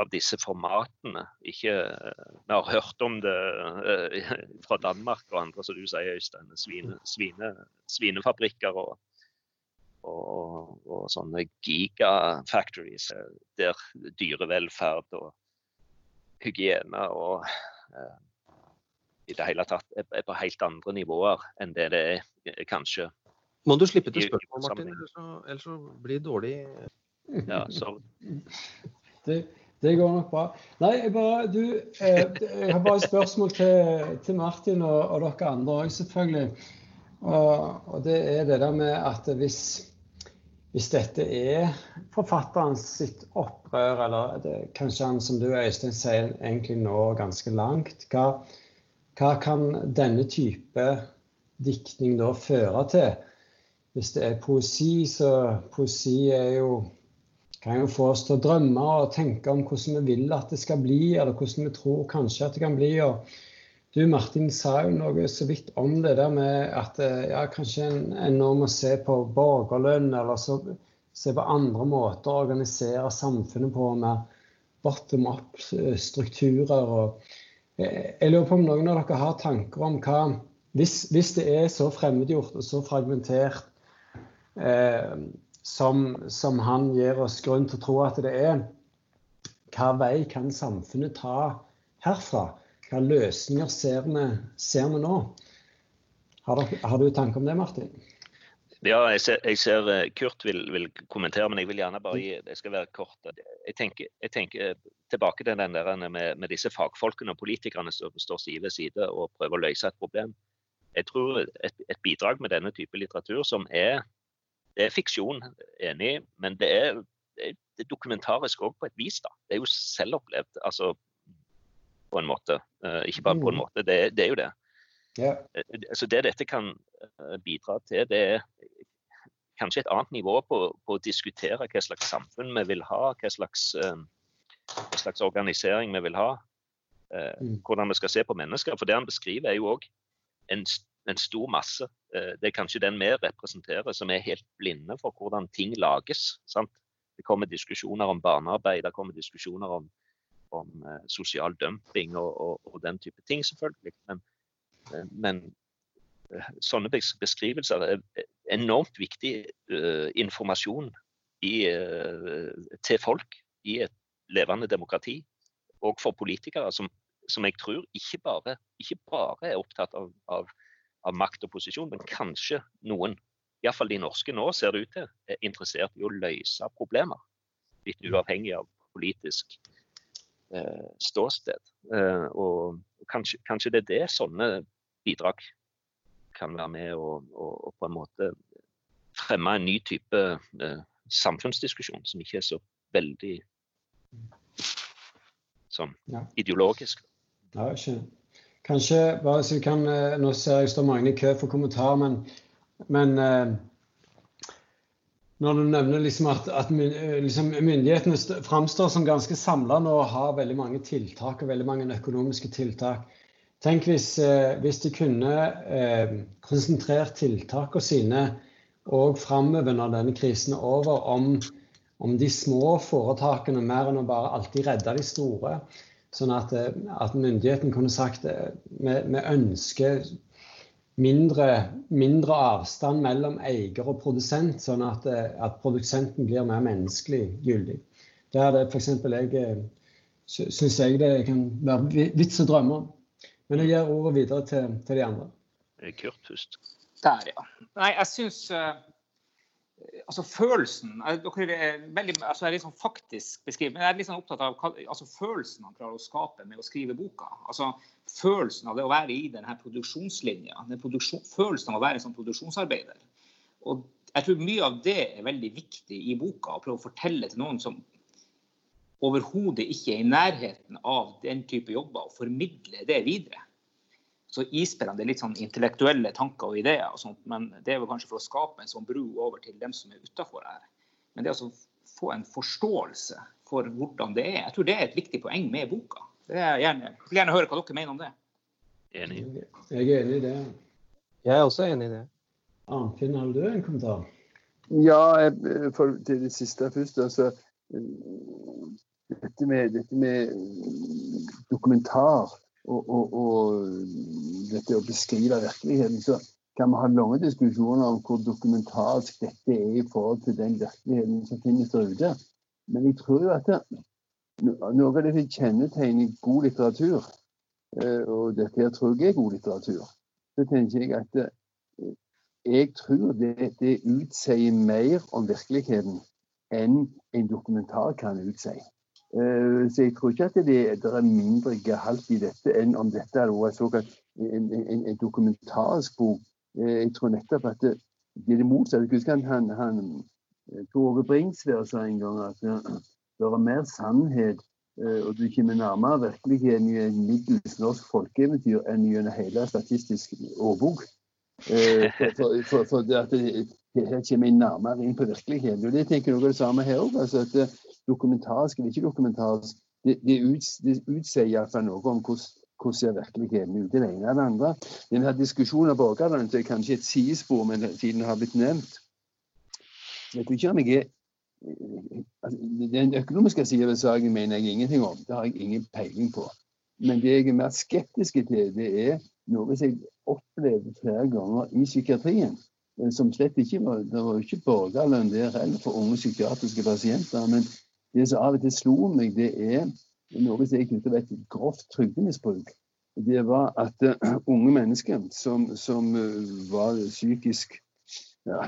av disse formatene. Ikke, eh, vi har hørt om det eh, fra Danmark og andre, som du sier, Øystein. Svine, svine, svinefabrikker og, og, og sånne gigafactories eh, der dyrevelferd og hygiene og eh, i det hele tatt er, er på helt andre nivåer enn det det er eh, kanskje. Må du slippe til spørsmål, Martin, ellers så, ellers så blir det dårlig Ja, så Det, det går nok bra. Nei, jeg, bare, du, eh, jeg har bare et spørsmål til, til Martin og, og dere andre òg, selvfølgelig. Og, og det er det der med at hvis, hvis dette er forfatterens sitt opprør, eller det, kanskje han som du Øystein sier egentlig når ganske langt, hva, hva kan denne type diktning da føre til? Hvis det er poesi, så poesi jo kan jo få oss til å drømme og tenke om hvordan vi vil at det skal bli, eller hvordan vi tror kanskje at det kan bli. Og du Martin sa jo noe så vidt om det der med at eh, ja, kanskje en, en nå må se på borgerlønn, eller så, se på andre måter å organisere samfunnet på med bottom up-strukturer. eh, Jeg lurer på om noen av dere har tanker om hva Hvis, hvis det er så fremmedgjort og så fragmentert eh, som, som han gir oss grunn til å tro at det er. Hva vei kan samfunnet ta herfra? Hva løsninger ser vi, ser vi nå? Har, dere, har du tanke om det, Martin? Ja, jeg ser, jeg ser eh, Kurt vil, vil kommentere, men jeg vil gjerne bare gi Jeg skal være kort. Jeg tenker, jeg tenker tilbake til den der med, med disse fagfolkene og politikerne som står side ved side og prøver å løse et problem. Jeg tror et, et bidrag med denne type litteratur, som er det er fiksjon, enig, men det er- det er dokumentarisk òg på et vis. da. Det er jo selvopplevd, altså på en måte. Eh, ikke bare på en Mm. måte, det, det er jo det. Ja. Eh, Altså det dette kan eh, bidra til, det er kanskje et annet nivå på, på å diskutere hva slags samfunn vi vil ha, hva slags, eh, hva slags organisering vi vil ha. eh, Mm. Hvordan vi skal se på mennesker. For det han beskriver, er jo òg en, en stor masse. Eh, Det er kanskje den vi representerer, som er helt blinde for hvordan ting lages. Sant? Det kommer diskusjoner om barnearbeid, det kommer diskusjoner om, om eh, sosial dumping og, og, og den type ting, selvfølgelig. Men, eh, men eh, sånne beskrivelser er enormt viktig uh, informasjon i, uh, til folk i et levende demokrati. Og for politikere som, som jeg tror ikke bare, ikke bare er opptatt av, av, av makt og posisjon, men kanskje noen, iallfall de norske nå, ser det ut til, er interessert i å løse problemer. Litt uavhengig av politisk ståsted. Eh, og kanskje, kanskje det er det sånne bidrag kan være med å og, og på en måte fremme en ny type eh, samfunnsdiskusjon som ikke er så veldig sånn Ja. ideologisk. Ja. Kanskje bare så vi kan eh, Nå ser jeg står mange i kø for kommentar, men, men eh, når du nevner liksom at, at eh, liksom myndighetene st- framstår som ganske samla nå og har veldig mange tiltak og veldig mange økonomiske tiltak. Tenk hvis, eh, hvis de kunne eh, konsentrert tiltakene sine òg framover når denne krisen er over, om, om de små foretakene mer enn å bare alltid redde de store. Sånn at, eh, at myndigheten kunne sagt vi ønsker mindre, mindre avstand mellom eier og produsent, sånn at, eh, at produsenten blir mer menneskelig gyldig. Det er det f.eks. jeg eh, syns jeg det kan være vits å drømme om. Men jeg gir ordet videre til, til de andre. Eh, Kurt først. Der, ja. Nei, jeg syns Altså, følelsen Dere er veldig altså, Jeg er litt sånn faktisk beskrivet, men jeg er litt sånn opptatt av hva- altså, følelsen han klarer å skape med å skrive boka. Altså, følelsen av det å være i denne produksjonslinja. Den produksjon, følelsen av å være en sånn produksjonsarbeider. Og jeg tror mye av det er veldig viktig i boka. Å prøve å fortelle til noen som overhodet ikke er i nærheten av den type jobber, og formidle det videre. Så isbreer det er litt sånn intellektuelle tanker og ideer, og sånt, men det er vel kanskje for å skape en sånn bru over til dem som er utafor her. Men det å altså få en forståelse for hvordan det er, jeg tror det er et viktig poeng med boka. Det er jeg gjerne, jeg vil gjerne høre hva dere mener om det. Enig. Jeg er enig i det. Jeg er også enig i det. Arnfinn, har du en kommentar? Ja, jeg- for, til det siste først. Altså, dette, med, dette med dokumentar og, og, og dette å beskrive virkeligheten, så kan vi ha lange diskusjoner om hvor dokumentarisk dette er i forhold til den virkeligheten som finnes der ute. Men jeg tror jo at det, noe av det som kjennetegner god litteratur, eh, og dette her tror jeg er god litteratur, så tenker jeg at det, jeg tror det, det utsier mer om virkeligheten enn en dokumentar kan utsi. Eh, Så jeg tror ikke at det, er mindre gehalt i dette enn om dette hadde vært såkalt en, en, en dokumentarisk bok. Eh, Jeg tror nettopp at det, det er det motsatte. Husker han, han, eh, Tore Bringsvær sa en gang at det er mer sannhet og du kommer nærmere virkeligheten i en middels norsk folkeeventyr enn gjennom hele statistisk årbok. For, for, for, at her kommer jeg nærmere inn på virkeligheten. Og det tenker jeg noe av det samme her òg. Altså at dokumentarisk eller ikke dokumentarisk, det, det, uts, det utsier iallfall noe om hvordan, ser virkeligheten ut. Det ene eller andre. Denne diskusjonen av borgerlønn er kanskje et sidespor, men siden det har blitt nevnt. Jeg vet ikke om jeg er altså, Den økonomiske siden ved saken mener jeg ingenting om. Det har jeg ingen peiling på. Men det jeg er mer skeptisk til, det er noe som jeg opplevde flere ganger i psykiatrien. Som slett ikke var Det var ikke borgerlønn der heller for unge psykiatriske pasienter. Men det som av og til slo meg, det er noe som jeg knytter til et grovt trygdemisbruk. Det var at eh, unge mennesker som, som eh, var psykisk ja,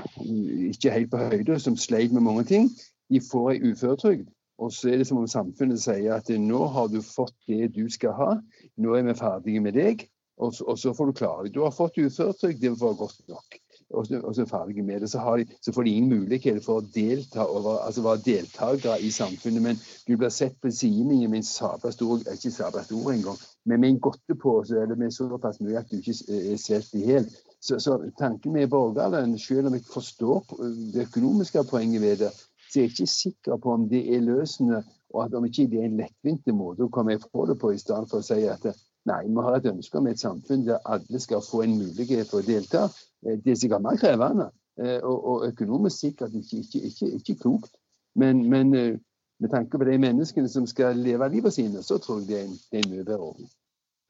ikke helt på høyde, som sleit med mange ting, de får ei uføretrygd. Og så er det som om samfunnet sier at nå har du fått det du skal ha, nå er vi ferdige med deg, og så, og så får du klare deg. Du har fått uføretrygd, det var godt nok. Og og så er ferdige med det. Så, de, så får de ingen mulighet for å delta over, altså være deltakere i samfunnet, men du blir sett på sidelinjen med en sabla stor, ikke sabla stor engang, men med en godtepose eller med såpass mye at du ikke er svelt i hjel. Så, så tanken med borgerlønn, selv om jeg forstår det økonomiske poenget ved det, så er jeg ikke sikker på om det er løsende, og at om ikke det er en lettvint måte å komme fra det på, i stedet for å si at nei, vi har et ønske om et samfunn der alle skal få en mulighet for å delta. Eh, Det er sikkert mer krevende, eh, og, og økonomisk sikkert ikke, ikke, ikke, ikke klokt. Men, men eh, med tanke på de menneskene som skal leve livet sine, så tror jeg det er en, det er en mye bedre ordning.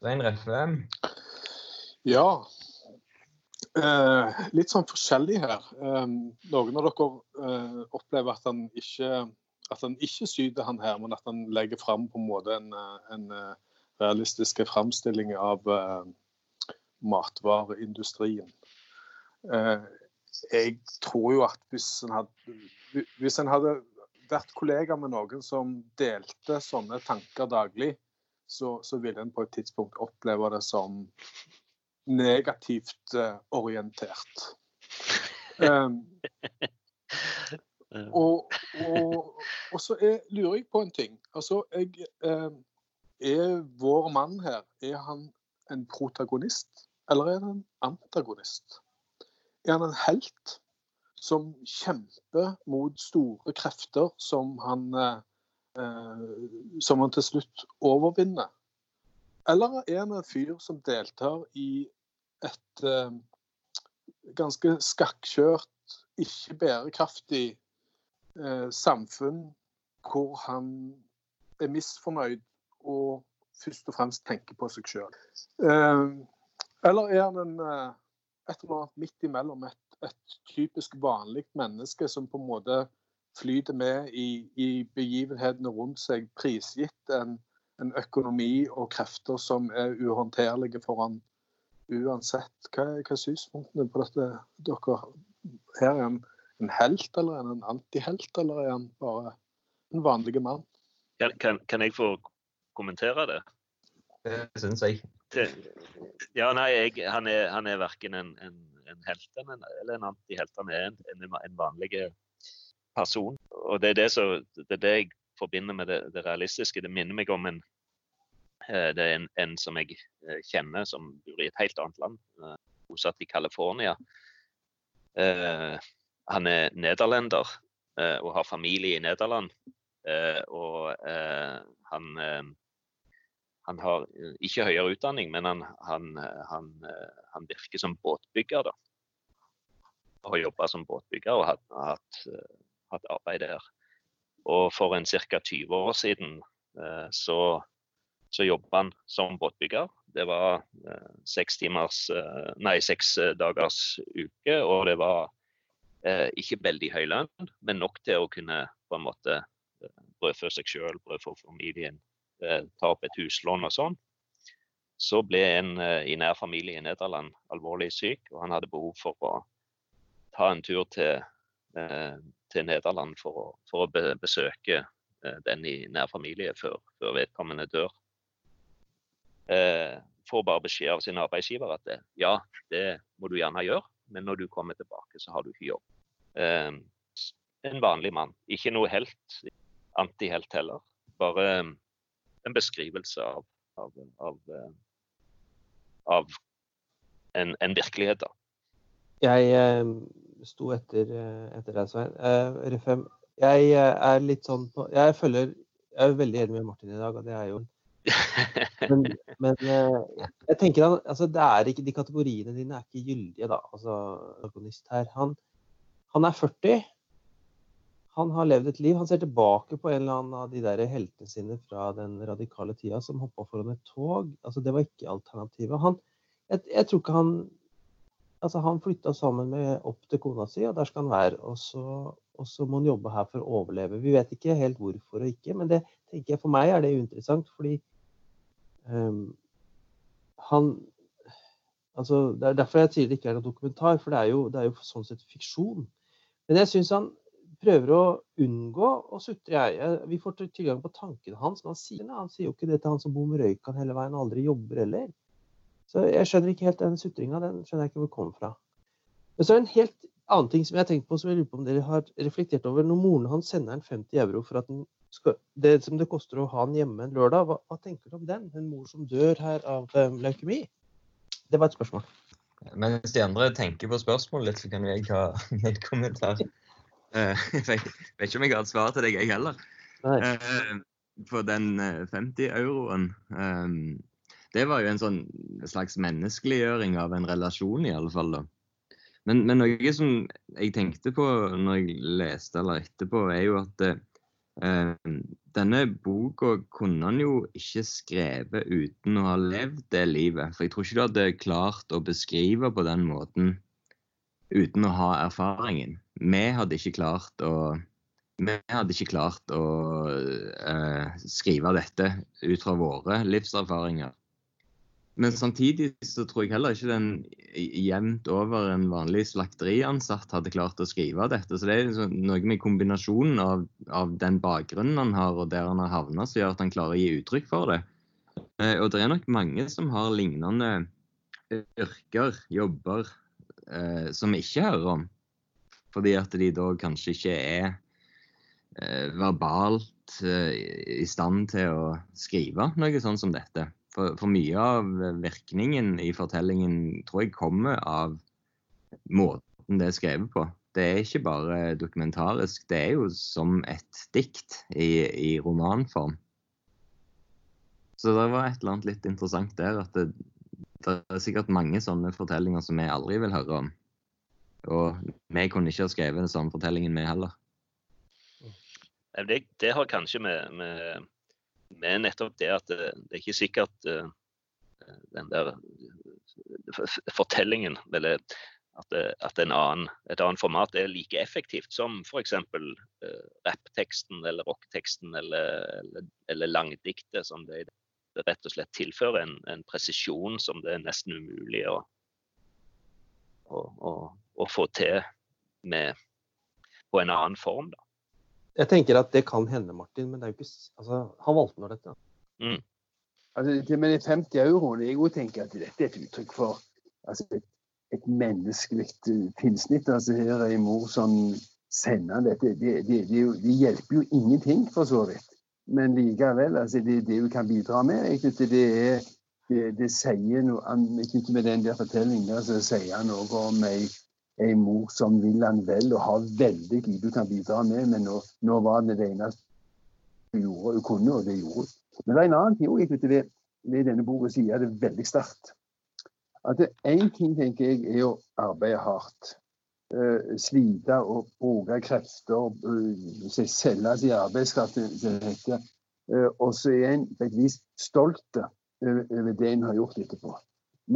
Rein Refve, Ja. Eh, litt sånn forskjellig her. Eh, noen av dere eh, opplever at han ikke at han ikke syter han her, men at han legger fram på en måte en, en eh, realistisk framstilling av eh, matvareindustrien. Eh, jeg tror jo at hvis en hadde, hvis en hadde vært kollega med noen som delte sånne tanker daglig, så, så ville en på et tidspunkt oppleve det som negativt eh, orientert. Um, og, og, og så er, lurer jeg på en ting. Altså, jeg, eh, er vår mann her er han en protagonist, eller er han en antagonist? Er han en helt som kjemper mot store krefter som han, eh, som han til slutt overvinner? Eller er han en fyr som deltar i et eh, ganske skakkjørt, ikke bærekraftig eh, samfunn hvor han er misfornøyd og først og fremst tenker på seg sjøl. Eh, eller er han en, eh, et eller annet midt imellom, et, et typisk vanlig menneske som på en måte flyter med i, i begivenhetene rundt seg, prisgitt en, en økonomi og krefter som er uhåndterlige for han uansett. Hva, hva er synspunktene på dette, dere? Her er han en helt, eller er han en antihelt, eller er han bare en vanlig mann? Kan, kan, kan jeg få kommentere det? det syns jeg. det ja, nei, jeg, han, er, han er verken en, en, en helt eller en antihelt. Han er en, en, en vanlig person. Og det er det, så, det er det jeg forbinder med det, det realistiske. Det minner meg om en eh, det er en, en som jeg eh, kjenner som bor i et helt annet land, eh, bosatt i California. Han er nederlender og har familie i Nederland. Og han, han har ikke høyere utdanning, men han, han, han, han virker som båtbygger. da. Og har jobba som båtbygger og hatt, hatt, hatt, arbeid der. Og for en ca. 20 år siden så, så jobba han som båtbygger. Det var seks timers, nei, seks dagers uke, og det var eh, ikke veldig høy lønn, men nok til å kunne på en måte brødfø seg sjøl, brødfø familien, eh, ta opp et huslån og sånn. Så ble en eh, i nær familie i Nederland alvorlig syk, og han hadde behov for å ta en tur til, eh, til Nederland for å, for å besøke den i nær familie før, før vedkommende dør. Eh, får bare beskjed av sin arbeidsgiver at det, ja, det må du gjerne gjøre, men når du kommer tilbake, så har du ikke jobb. Eh, en vanlig mann. Ikke noe helt, antihelt heller. Bare en beskrivelse av, av, av, av en, en, virkelighet, da. Jeg eh, sto etter, etter deg, Svein. Eh, Refem, jeg er litt sånn på Jeg følger Jeg er veldig enig med Martin i dag, og det er jo men, men jeg tenker han, altså det er ikke, De kategoriene dine er ikke gyldige, da. Altså, organist her. Han, han er 40 han har levd et liv. Han ser tilbake på en eller annen av de der heltene sine fra den radikale tida som hoppa foran et tog. Altså, det var ikke alternativet. Han, jeg, jeg, tror ikke han Altså, han flytta sammen med opp til kona si, og der skal han være. Og så, og så, må han jobbe her for å overleve. Vi vet ikke helt hvorfor og ikke, men det tenker jeg for meg er det uinteressant, fordi um, han Altså, det er derfor jeg sier det ikke er noen dokumentar, for det er jo, det er jo sånn sett fiksjon. Men jeg syns han prøver å unngå å sutre. Jeg. Vi får tilgang på tankene hans, men han sier, han sier jo ikke det til han som bor med røykan hele veien og aldri jobber heller. Så jeg skjønner ikke helt den sutringa. Den skjønner jeg ikke hvor det kommer fra. Men så er det en helt annen ting som jeg har tenkt på, som jeg lurer på om dere har reflektert over. Når moren hans sender en 50 euro for at skal, det som det koster å ha han hjemme en lørdag, hva, hva, tenker du om den? En mor som dør her av um, leukemi? Det var et spørsmål. Mens de andre tenker på spørsmålet, så kan jeg ha en kommentar. Eh, jeg vet ikke om jeg har et svar til deg, jeg heller. Uh, For den 50 eh, euroen. Um, det var jo en sånn slags menneskeliggjøring av en relasjon, i alle fall. da. Men, men, noe som jeg tenkte på når jeg leste eller etterpå, er jo at uh, denne boka kunne han jo ikke skrevet uten å ha levd det livet. For jeg tror ikke du hadde klart å beskrive på den måten uten å ha erfaringen vi hadde ikke klart å vi hadde ikke klart å uh, skrive dette ut fra våre livserfaringer. Men samtidig så tror jeg heller ikke den jevnt over en vanlig slakteriansatt hadde klart å skrive dette. Så det er liksom noe med kombinasjonen av, av, den bakgrunnen han har og der han har havna, som gjør at han klarer å gi uttrykk for det. Uh, og det er nok mange som har lignende yrker, jobber, uh, som vi ikke hører om. Fordi at de da kanskje ikke er eh, verbalt eh, i stand til å skrive noe sånn som dette. For, for, mye av virkningen i fortellingen tror jeg kommer av måten det er skrevet på. Det er ikke bare dokumentarisk, det er jo som et dikt i, i romanform. Så det var et eller annet litt interessant der. At det, det er sikkert mange sånne fortellinger som vi aldri vil høre om. Og vi kunne ikke ha skrevet den samme fortellingen, vi heller. Det, det har kanskje med, med, med, nettopp det at det, det er ikke sikkert uh, den der fortellingen, eller at, at annen, et annet format er like effektivt som f.eks. Uh, rappteksten eller rocketeksten eller, eller, eller, langdiktet. som det, det, rett og slett tilfører en, en presisjon som det er nesten umulig å, å, å å få til med, på en annen form. Da. Jeg tenker at det kan hende, Martin, men det er jo ikke, altså, han valgte nå dette. Mm. Altså, til med de 50 euroene, jeg òg tenker at dette er et uttrykk for altså, et, et menneskelig tilsnitt. Altså, her er en mor som sender dette. Det, det, det, det, hjelper jo ingenting, for så vidt. Men likevel, altså, det, det vi kan bidra med, egentlig, det er det, det sier noe med den der fortellingen så sier han noe om ei ei mor som vil han vel og har veldig lite du kan bidra med, men nå, nå var det det eneste hun gjorde hun kunne, og det gjorde hun. Men det er en annen ting òg. ved denne boka sier det veldig sterkt. At én ting tenker jeg er å arbeide hardt. Uh, slite og bruke krefter, uh, selge sin arbeidskraft, som det heter. Uh, og så er en på et vis stolt over, det en har gjort etterpå.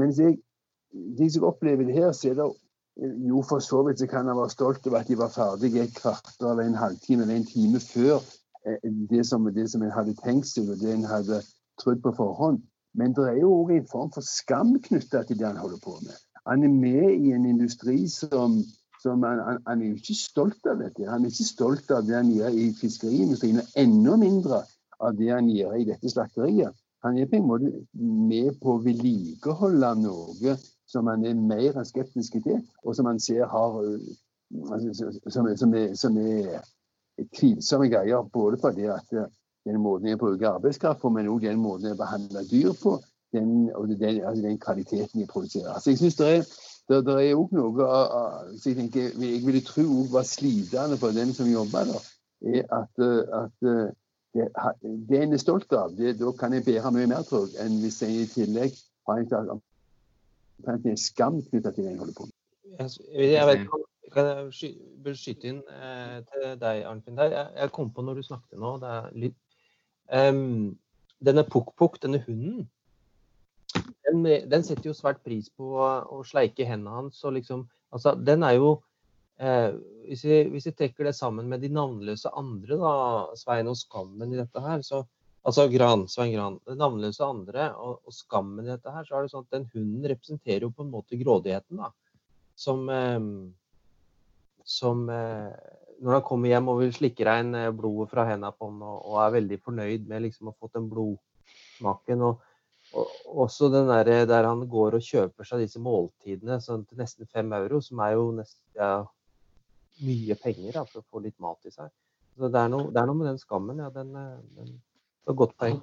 Jeg, de som opplever det her, så er det jo for så vidt så kan han være stolt over at de var ferdige et kvarter eller en halvtime eller en time før det som, det som en hadde tenkt seg og det en hadde trodd på forhånd. Men det er jo òg en form for skam knytta til det han holder på med. Han er med i en industri som, som han, han, han, er jo ikke stolt av dette. Han er ikke stolt av det han gjør i fiskeriindustrien, og enda mindre av det han gjør i dette slakteriet. Han er på en måte med på å vedlikeholde noe som han er mer enn skeptisk til, og som han ser har altså, som, som, er, som er tvilsomme greier. Både fordi at den måten jeg bruker arbeidskraft på, men òg den måten jeg behandler dyr på. Den, og den, altså den kvaliteten jeg produserer. Altså jeg synes det er det, det er òg noe jeg tenker, jeg ville tro var slitende for den som jobber der, er at, at det, det en er stolt av, det, da kan jeg bære mye mer, tror jeg, enn hvis jeg i tillegg har en, en skam knytta til det jeg holder på med. Jeg, jeg vet ikke kan jeg sky, skyte inn eh, til deg, Arnfinn? Jeg, jeg, kom på når du snakket nå det er litt, um, Denne Pukk-Pukk, denne hunden, den, den, setter jo svært pris på å sleike hendene hans. og liksom, altså, Den er jo eh, hvis, vi, trekker det sammen med de navnløse andre, da, Svein og Skammen i dette her, så Altså Gran, Svein Gran. Det navnløse andre og, og, skammen i dette her, så er det sånn at den hunden representerer jo på en måte grådigheten. da, Som eh, som eh, når han kommer hjem og vil slikke rein eh, blodet fra hendene på han og, og, er veldig fornøyd med liksom å ha fått den blodsmaken. Og, og, også den der, der han går og kjøper seg disse måltidene sånn til nesten fem euro, som er jo nesten, ja, mye penger da, for å få litt mat i seg. Så det er noe, det er noe med den skammen. Ja, den, eh, den, det er godt poeng.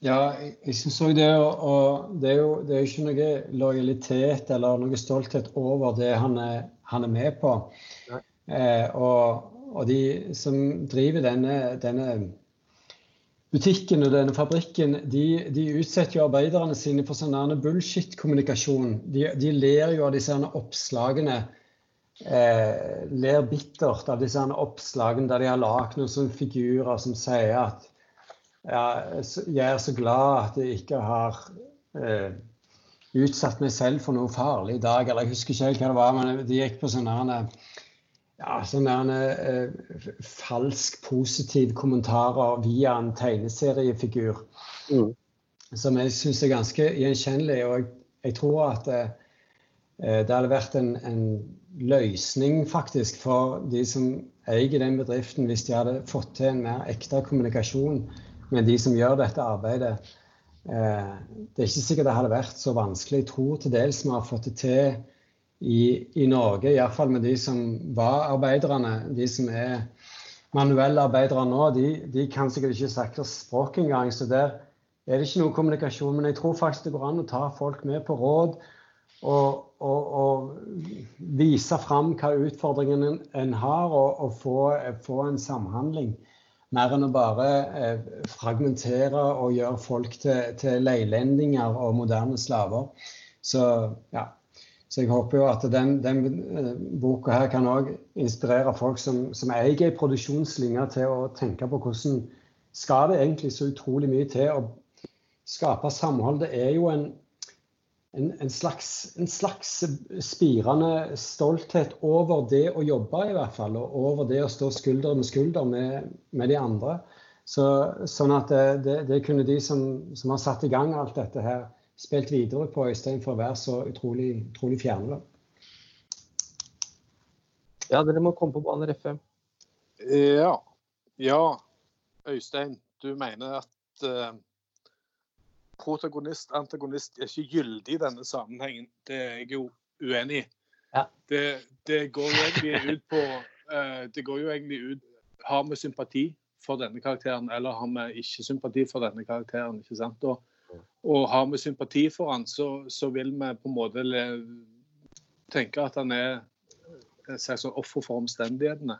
Ja, jeg syns òg det. Og det er jo det er ikke noe lojalitet eller noe stolthet over det han er, han er med på. Eh, og, og, de som driver denne, denne, butikken og denne fabrikken, de, de, utsetter jo arbeiderne sine for sånn bullshit-kommunikasjon. De, de, ler jo av disse oppslagene. Eh, ler bittert av disse oppslagene der de har lagd noen sånne figurer som sier at ja, jeg er så glad at jeg ikke har eh, utsatt meg selv for noe farlig i dag. Eller jeg husker ikke helt hva det var, men de gikk på sånne ja, sånne eh, falsk positive kommentarer via en tegneseriefigur. Mm. Som jeg syns er ganske gjenkjennelig. Og jeg, jeg tror at eh, eh, det hadde vært en, en, løsning faktisk for de som eier den bedriften, hvis de hadde fått til en mer ekte kommunikasjon med de som gjør dette arbeidet. Eh, det er ikke sikkert det hadde vært så vanskelig. Jeg tror til dels vi har fått det til i, i Norge, iallfall med de som var arbeiderne. De som er manuelle arbeidere nå, de, de kan sikkert ikke snakke språk engang. Så der er det ikke noe kommunikasjon. Men jeg tror faktisk det går an å ta folk med på råd. Og, og, og vise fram hva utfordringene en har, og, og få, få en samhandling mer enn å bare eh, fragmentere og gjøre folk til, til leilendinger og moderne slaver. Så ja. Så jeg håper jo at den, den eh, boka her kan òg inspirere folk som, som eier ei produksjonslinje, til å tenke på hvordan skal det egentlig så utrolig mye til å skape samhold. Det er jo en en, en, slags, en, slags, spirende stolthet over det å jobbe, i hvert fall. Og over det å stå skulder med skulder med, med de andre. Så, sånn at det, det, det kunne de som, som, har satt i gang alt dette her, spilt videre på Øystein for å være så utrolig, utrolig fjerne. Ja, dere må komme på banen, FM. Ja. Ja, Øystein. Du mener at uh protagonist, antagonist, er ikke gyldig i denne sammenhengen. Det er jeg jo uenig i. Ja. Det, det, går jo egentlig ut på uh, Det går jo egentlig ut Har vi sympati for denne karakteren, eller har vi ikke sympati for denne karakteren? ikke sant? Og, og har vi sympati for han, så, så vil vi på en måte tenke at han er slags offer for omstendighetene.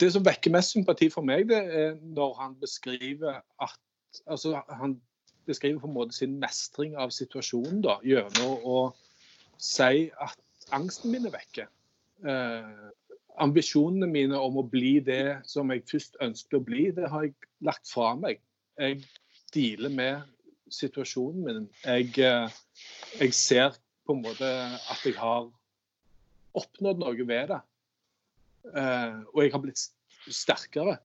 Det som vekker mest sympati for meg, det er når han beskriver at altså, han beskriver på en måte sin mestring av situasjonen da, gjennom å si at angsten min er vekke. Eh, ambisjonene mine om å bli det som jeg først ønsket å bli, det har jeg lagt fra meg. Jeg dealer med situasjonen min. Jeg, eh, jeg ser på en måte at jeg har oppnådd noe ved det. Eh, og jeg har blitt sterkere.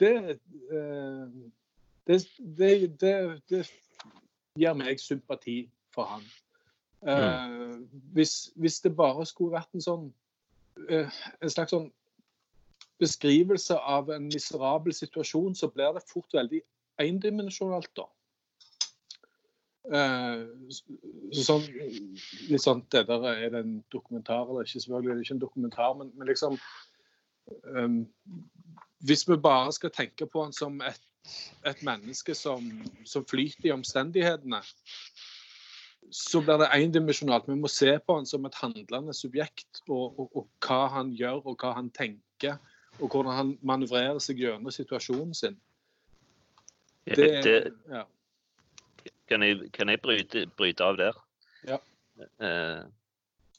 Det, eh, det, det, det, det gir meg sympati for han. Mm. Hvis, hvis, det bare skulle vært en sånn en slags sånn beskrivelse av en miserabel situasjon, så blir det fort veldig endimensjonalt, da. Uh, sånn, litt sånn, det der Er det en dokumentar eller ikke? Selvfølgelig er det ikke en dokumentar, men, men liksom um, Hvis vi bare skal tenke på han som et, et menneske som, som, flyter i omstendighetene, så blir det endimensjonalt. Vi må se på han som et handlende subjekt, og, og, og, hva han gjør og hva han tenker, og hvordan han manøvrerer seg gjennom situasjonen sin. Det, det, ja. Kan jeg, kan jeg bryte, bryte, av der? Ja. Uh,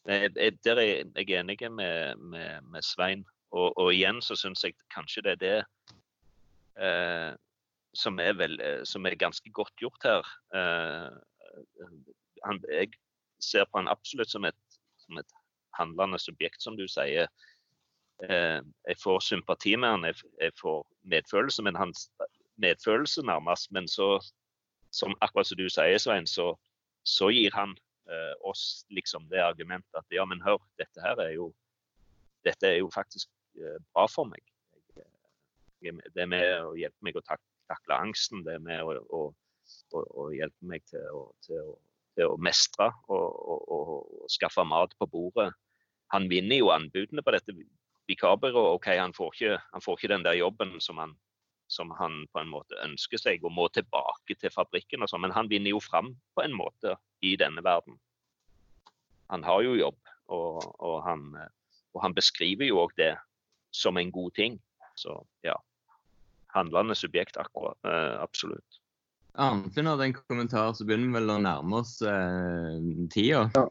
jeg, der er jeg enig med, med, med Svein. Og, og, igjen så syns jeg kanskje det er det uh, som, er vel, som, er ganske godt gjort her. Uh, han, jeg ser på han absolutt som et, som et, handlende subjekt, som du sier. jeg får sympati med han, jeg, jeg får medfølelse, men hans medfølelse nærmest. Men så som akkurat som du sier, Svein, så, så gir han eh, oss liksom det argumentet at ja, men hør, dette her er jo, dette er jo faktisk eh, bra for meg. Jeg, det er med å hjelpe meg å tak takle angsten. Det er med å, å, å, å hjelpe meg til å, til til å mestre og, og, skaffe mat på bordet. Han vinner jo anbudene på dette vikarbyrået. OK, han får, ikke, han får ikke den der jobben som han som han på en måte ønsker seg og må tilbake til fabrikken. og sånn, Men han vinner jo fram på en måte i denne verden. Han har jo jobb, og, og, han, og han, beskriver jo òg det som en god ting. Så ja. Handlende subjekt, akkurat. Eh, absolutt. Arnfinn hadde en kommentar, så begynner vi vel å nærme oss eh, tida. Ja.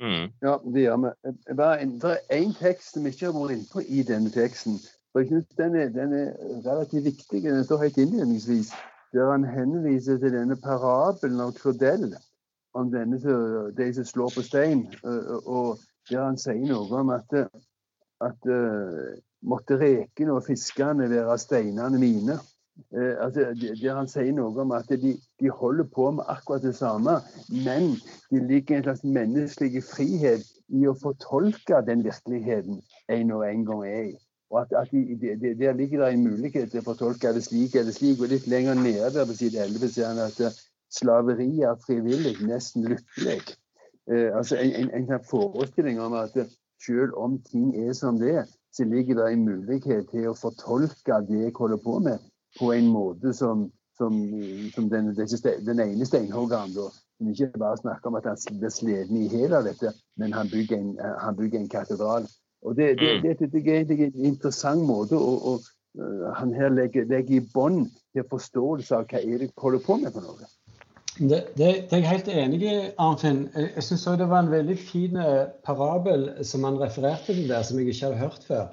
Mm. ja, det gjør vi. Det er én tekst som vi ikke har vært inne på i denne teksten. Og jeg synes den den er relativt viktig. Den står helt innledningsvis, der han henviser til denne parabelen av Claudel om denne, de som slår på stein. Og der han sier noe om at, at måtte rekene og fiskene være steinene mine. Altså, der han sier noe om at de, de, holder på med akkurat det samme, men det ligger en slags menneskelig frihet i å fortolke den virkeligheten en og en gang er i. Og at, at de, de, Der ligger det en mulighet til å fortolke det slik eller slik. Og litt lenger nede på side 11 sier han at slaveri er frivillig, nesten lykkelig. Eh, altså en, en, en, forestilling om at selv om ting er som det er, så ligger det en mulighet til å fortolke det jeg holder på med, på en måte som, som, som den, den, ene steinhoggeren, som ikke bare snakker om at han blir sliten i hjel av dette, men han bygger en, han bygger en katedral. Og Det, det, mm. det, det er en interessant måte å, å uh, han her legger, legger i bånd til forståelse av hva Erik holder på med for noe. Det, det, det er jeg helt enig i, Arnfinn. Jeg, jeg syns det var en veldig fin eh, parabel som han refererte til der, som jeg ikke hadde hørt før.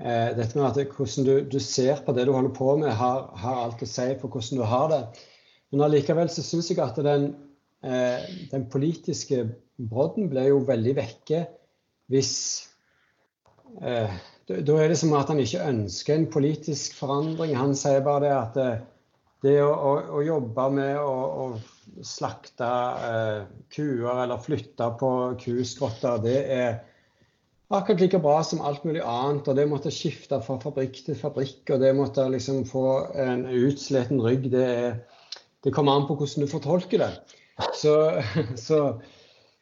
Eh, dette med at hvordan du, du, ser på det du holder på med, har, har, alt å si for hvordan du har det. Men allikevel så syns jeg at den, eh, den politiske brodden ble jo veldig vekke hvis Eh, da er det som at han ikke ønsker en politisk forandring. Han sier bare det at eh, det å, å, å jobbe med å, å slakte eh, kuer eller flytte på kuskrotter, det er akkurat like bra som alt mulig annet. Og det måtte skifte fra fabrikk til fabrikk, og det måtte liksom få en utsliten rygg, det, er, det kommer an på hvordan du fortolker det. Så, så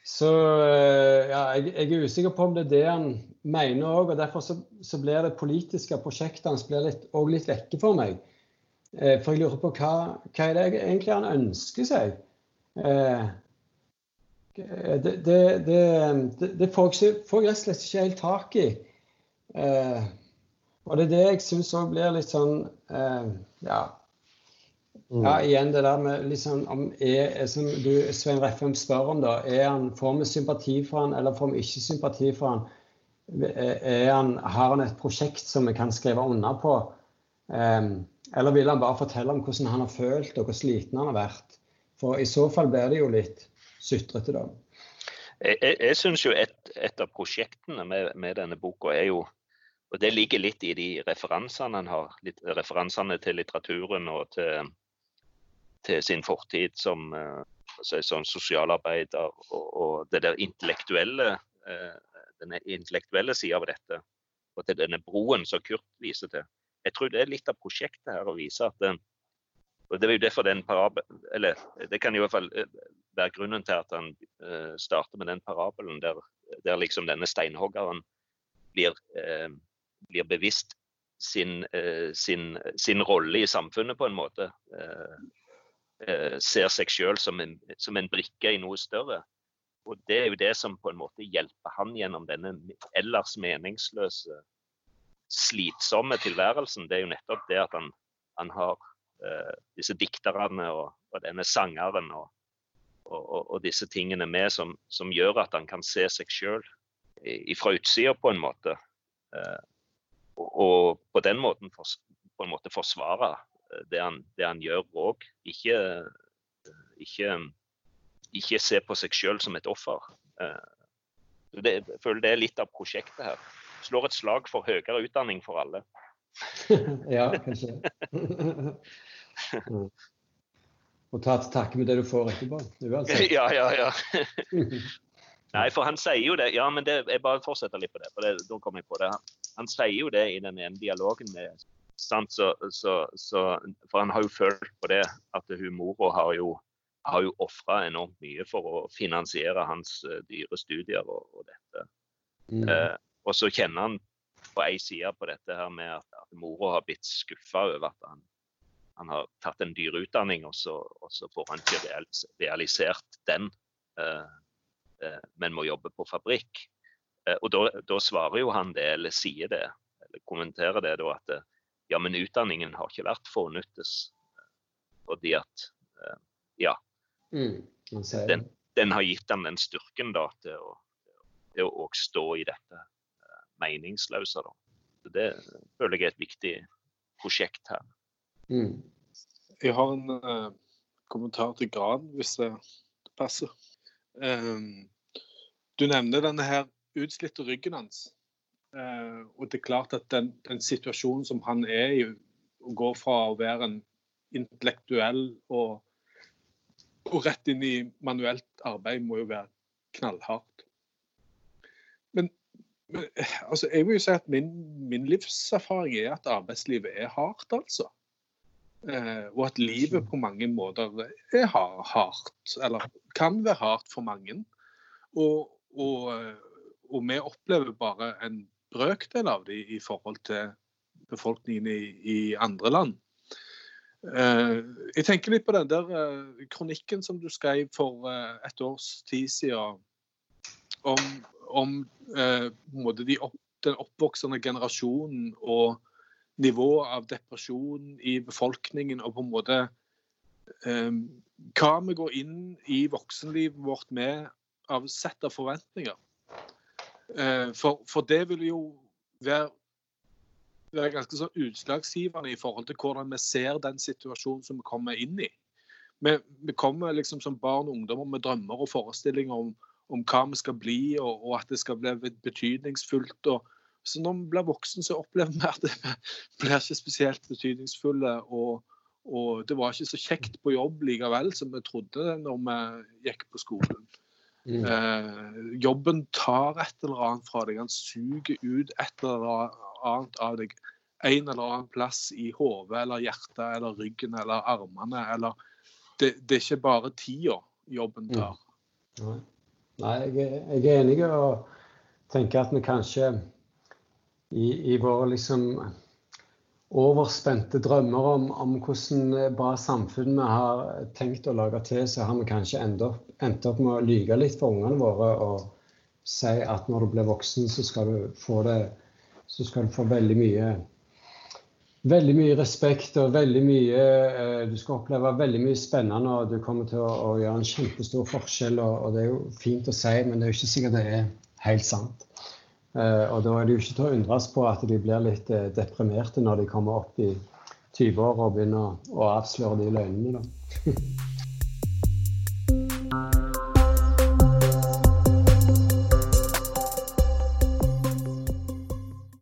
så eh, ja, jeg, jeg, er usikker på om det er det han mener òg. Og derfor så, så, blir det politiske prosjektet hans litt, også litt vekke for meg. Eh, for jeg lurer på hva, hva er det egentlig han ønsker seg? Eh, det, det, det, det får, jeg, rett og slett ikke helt tak i. Eh, og det er det jeg syns òg blir litt sånn eh, Ja. Ja, igjen det der med liksom om er, Som du, Svein Reffem spør om, da. Er han, får vi sympati for han, eller får vi ikke sympati for han? Han, har han et prosjekt som vi kan skrive under på? Um, eller vil han bare fortelle om hvordan han har følt og hvor sliten han har vært? For i så fall blir det jo litt sutrete, da. Jeg, jeg, jeg syns jo et, et, av prosjektene med, med, denne boka er jo og Det ligger litt i de referansene han har. Litt, referansene til litteraturen og til, til sin fortid som, altså, som sosialarbeider og, og det der intellektuelle eh, denne intellektuelle sida av dette, og til denne broen som Kurt viser til. Jeg tror det er litt av prosjektet her å vise at den, og Det er jo derfor den parabel, eller det kan i hvert fall eh, være grunnen til at han uh, starter med den parabelen der, der liksom denne steinhoggeren blir, uh, blir bevisst sin, uh, sin, sin, rolle i samfunnet på en måte. ser seg sjøl som, som, en brikke i noe større. Og det er jo det som på en måte hjelper han gjennom denne ellers meningsløse, slitsomme tilværelsen. Det er jo nettopp det at han, han har uh, disse dikterne og, og, denne sangeren og, og, og disse tingene med som, som, gjør at han kan se seg sjøl fra utsida på en måte. Uh, og, på den måten for, på en måte forsvare eh, det han, det han gjør òg. Ikke, ikke ikke se på seg sjøl som et offer. Eh, det, jeg føler det er litt av prosjektet her. Slår et slag for høyere utdanning for alle. ja, kanskje. Og ta til takke med det du får etterpå. Uansett. Ja, ja, ja. Nei, for han sier jo det. Ja, men det, jeg bare fortsetter litt på det. for det, da kom jeg på det. Han sier jo det i den ene dialogen med så, så, så, For han har jo følt på det at hun mora har jo har jo ofra enormt mye for å finansiere hans uh, dyre studier og, og dette. Mm. Eh, og så kjenner han på ei side på dette her med at, at mora har blitt skuffa over at han, han, har tatt en dyr utdanning, og så, og så får han ikke realis realisert den, uh, men må jobbe på fabrikk. og da svarer jo han det, eller sier det, eller kommenterer det da at ja, men utdanningen har ikke vært fornyttes. Fordi at ja, Mm, den, den, har gitt ham den styrken da, til å, til å stå i dette uh, meningsløse. Da. Det føler jeg er et viktig prosjekt her. Mm. Jeg har en uh, kommentar til Gran, hvis det passer. Um, du nevner denne her utslitte ryggen hans. Uh, og det er klart at den, den, situasjonen som han er i, går fra å være en intellektuell og og rett inn i manuelt arbeid må jo være knallhardt. Men, men altså, jeg vil jo si at min, min, livserfaring er at arbeidslivet er hardt, altså. Eh, og at livet på mange måter er hardt, eller kan være hardt for mange. Og, og, og vi opplever bare en brøkdel av det i forhold til befolkningen i, i andre land. Eh, jeg tenker litt på den der eh, kronikken som du skrev for eh, et års tid siden om, om de opp, den oppvoksende generasjonen og nivået av depresjon i befolkningen, og på en måte hva vi går inn i voksenlivet vårt med av sett av forventninger. For, for, det vil jo være være ganske sånn utslagsgivende i forhold til hvordan vi ser den situasjonen som vi kommer inn i. Vi, vi kommer liksom som barn og ungdommer med drømmer og forestillinger om, om hva vi skal bli, og, og, at det skal bli betydningsfullt. Og, så når vi blir voksen, så opplever vi at det blir ikke spesielt betydningsfulle. Og, og, det var ikke så kjekt på jobb likevel som vi trodde når vi gikk på skolen. Mm. Eh, jobben tar et eller annet fra deg. Han suger ut et eller annet av deg. En eller annen plass i hodet eller hjertet eller ryggen eller armene. Eller det, det er ikke bare tida jobben mm. tar. Mm. Nei, jeg, jeg, er enig og tenker at vi kanskje i, i våre liksom overspente drømmer om, om hvordan bra samfunn vi har tenkt å lage til, så har vi kanskje endt opp, endt opp med å lyge litt for ungene våre og si at når du blir voksen, så skal du få det så skal du få veldig mye veldig mye respekt og veldig mye eh, Du skal oppleve veldig mye spennende, og du kommer til å, å gjøre en kjempestor forskjell. Og, og, det er jo fint å si, men det er jo ikke sikkert det er helt sant. Eh, og da er det jo ikke til å undres på at de blir litt eh, deprimerte når de kommer opp i 20-åra og begynner å avsløre de løgnene. da.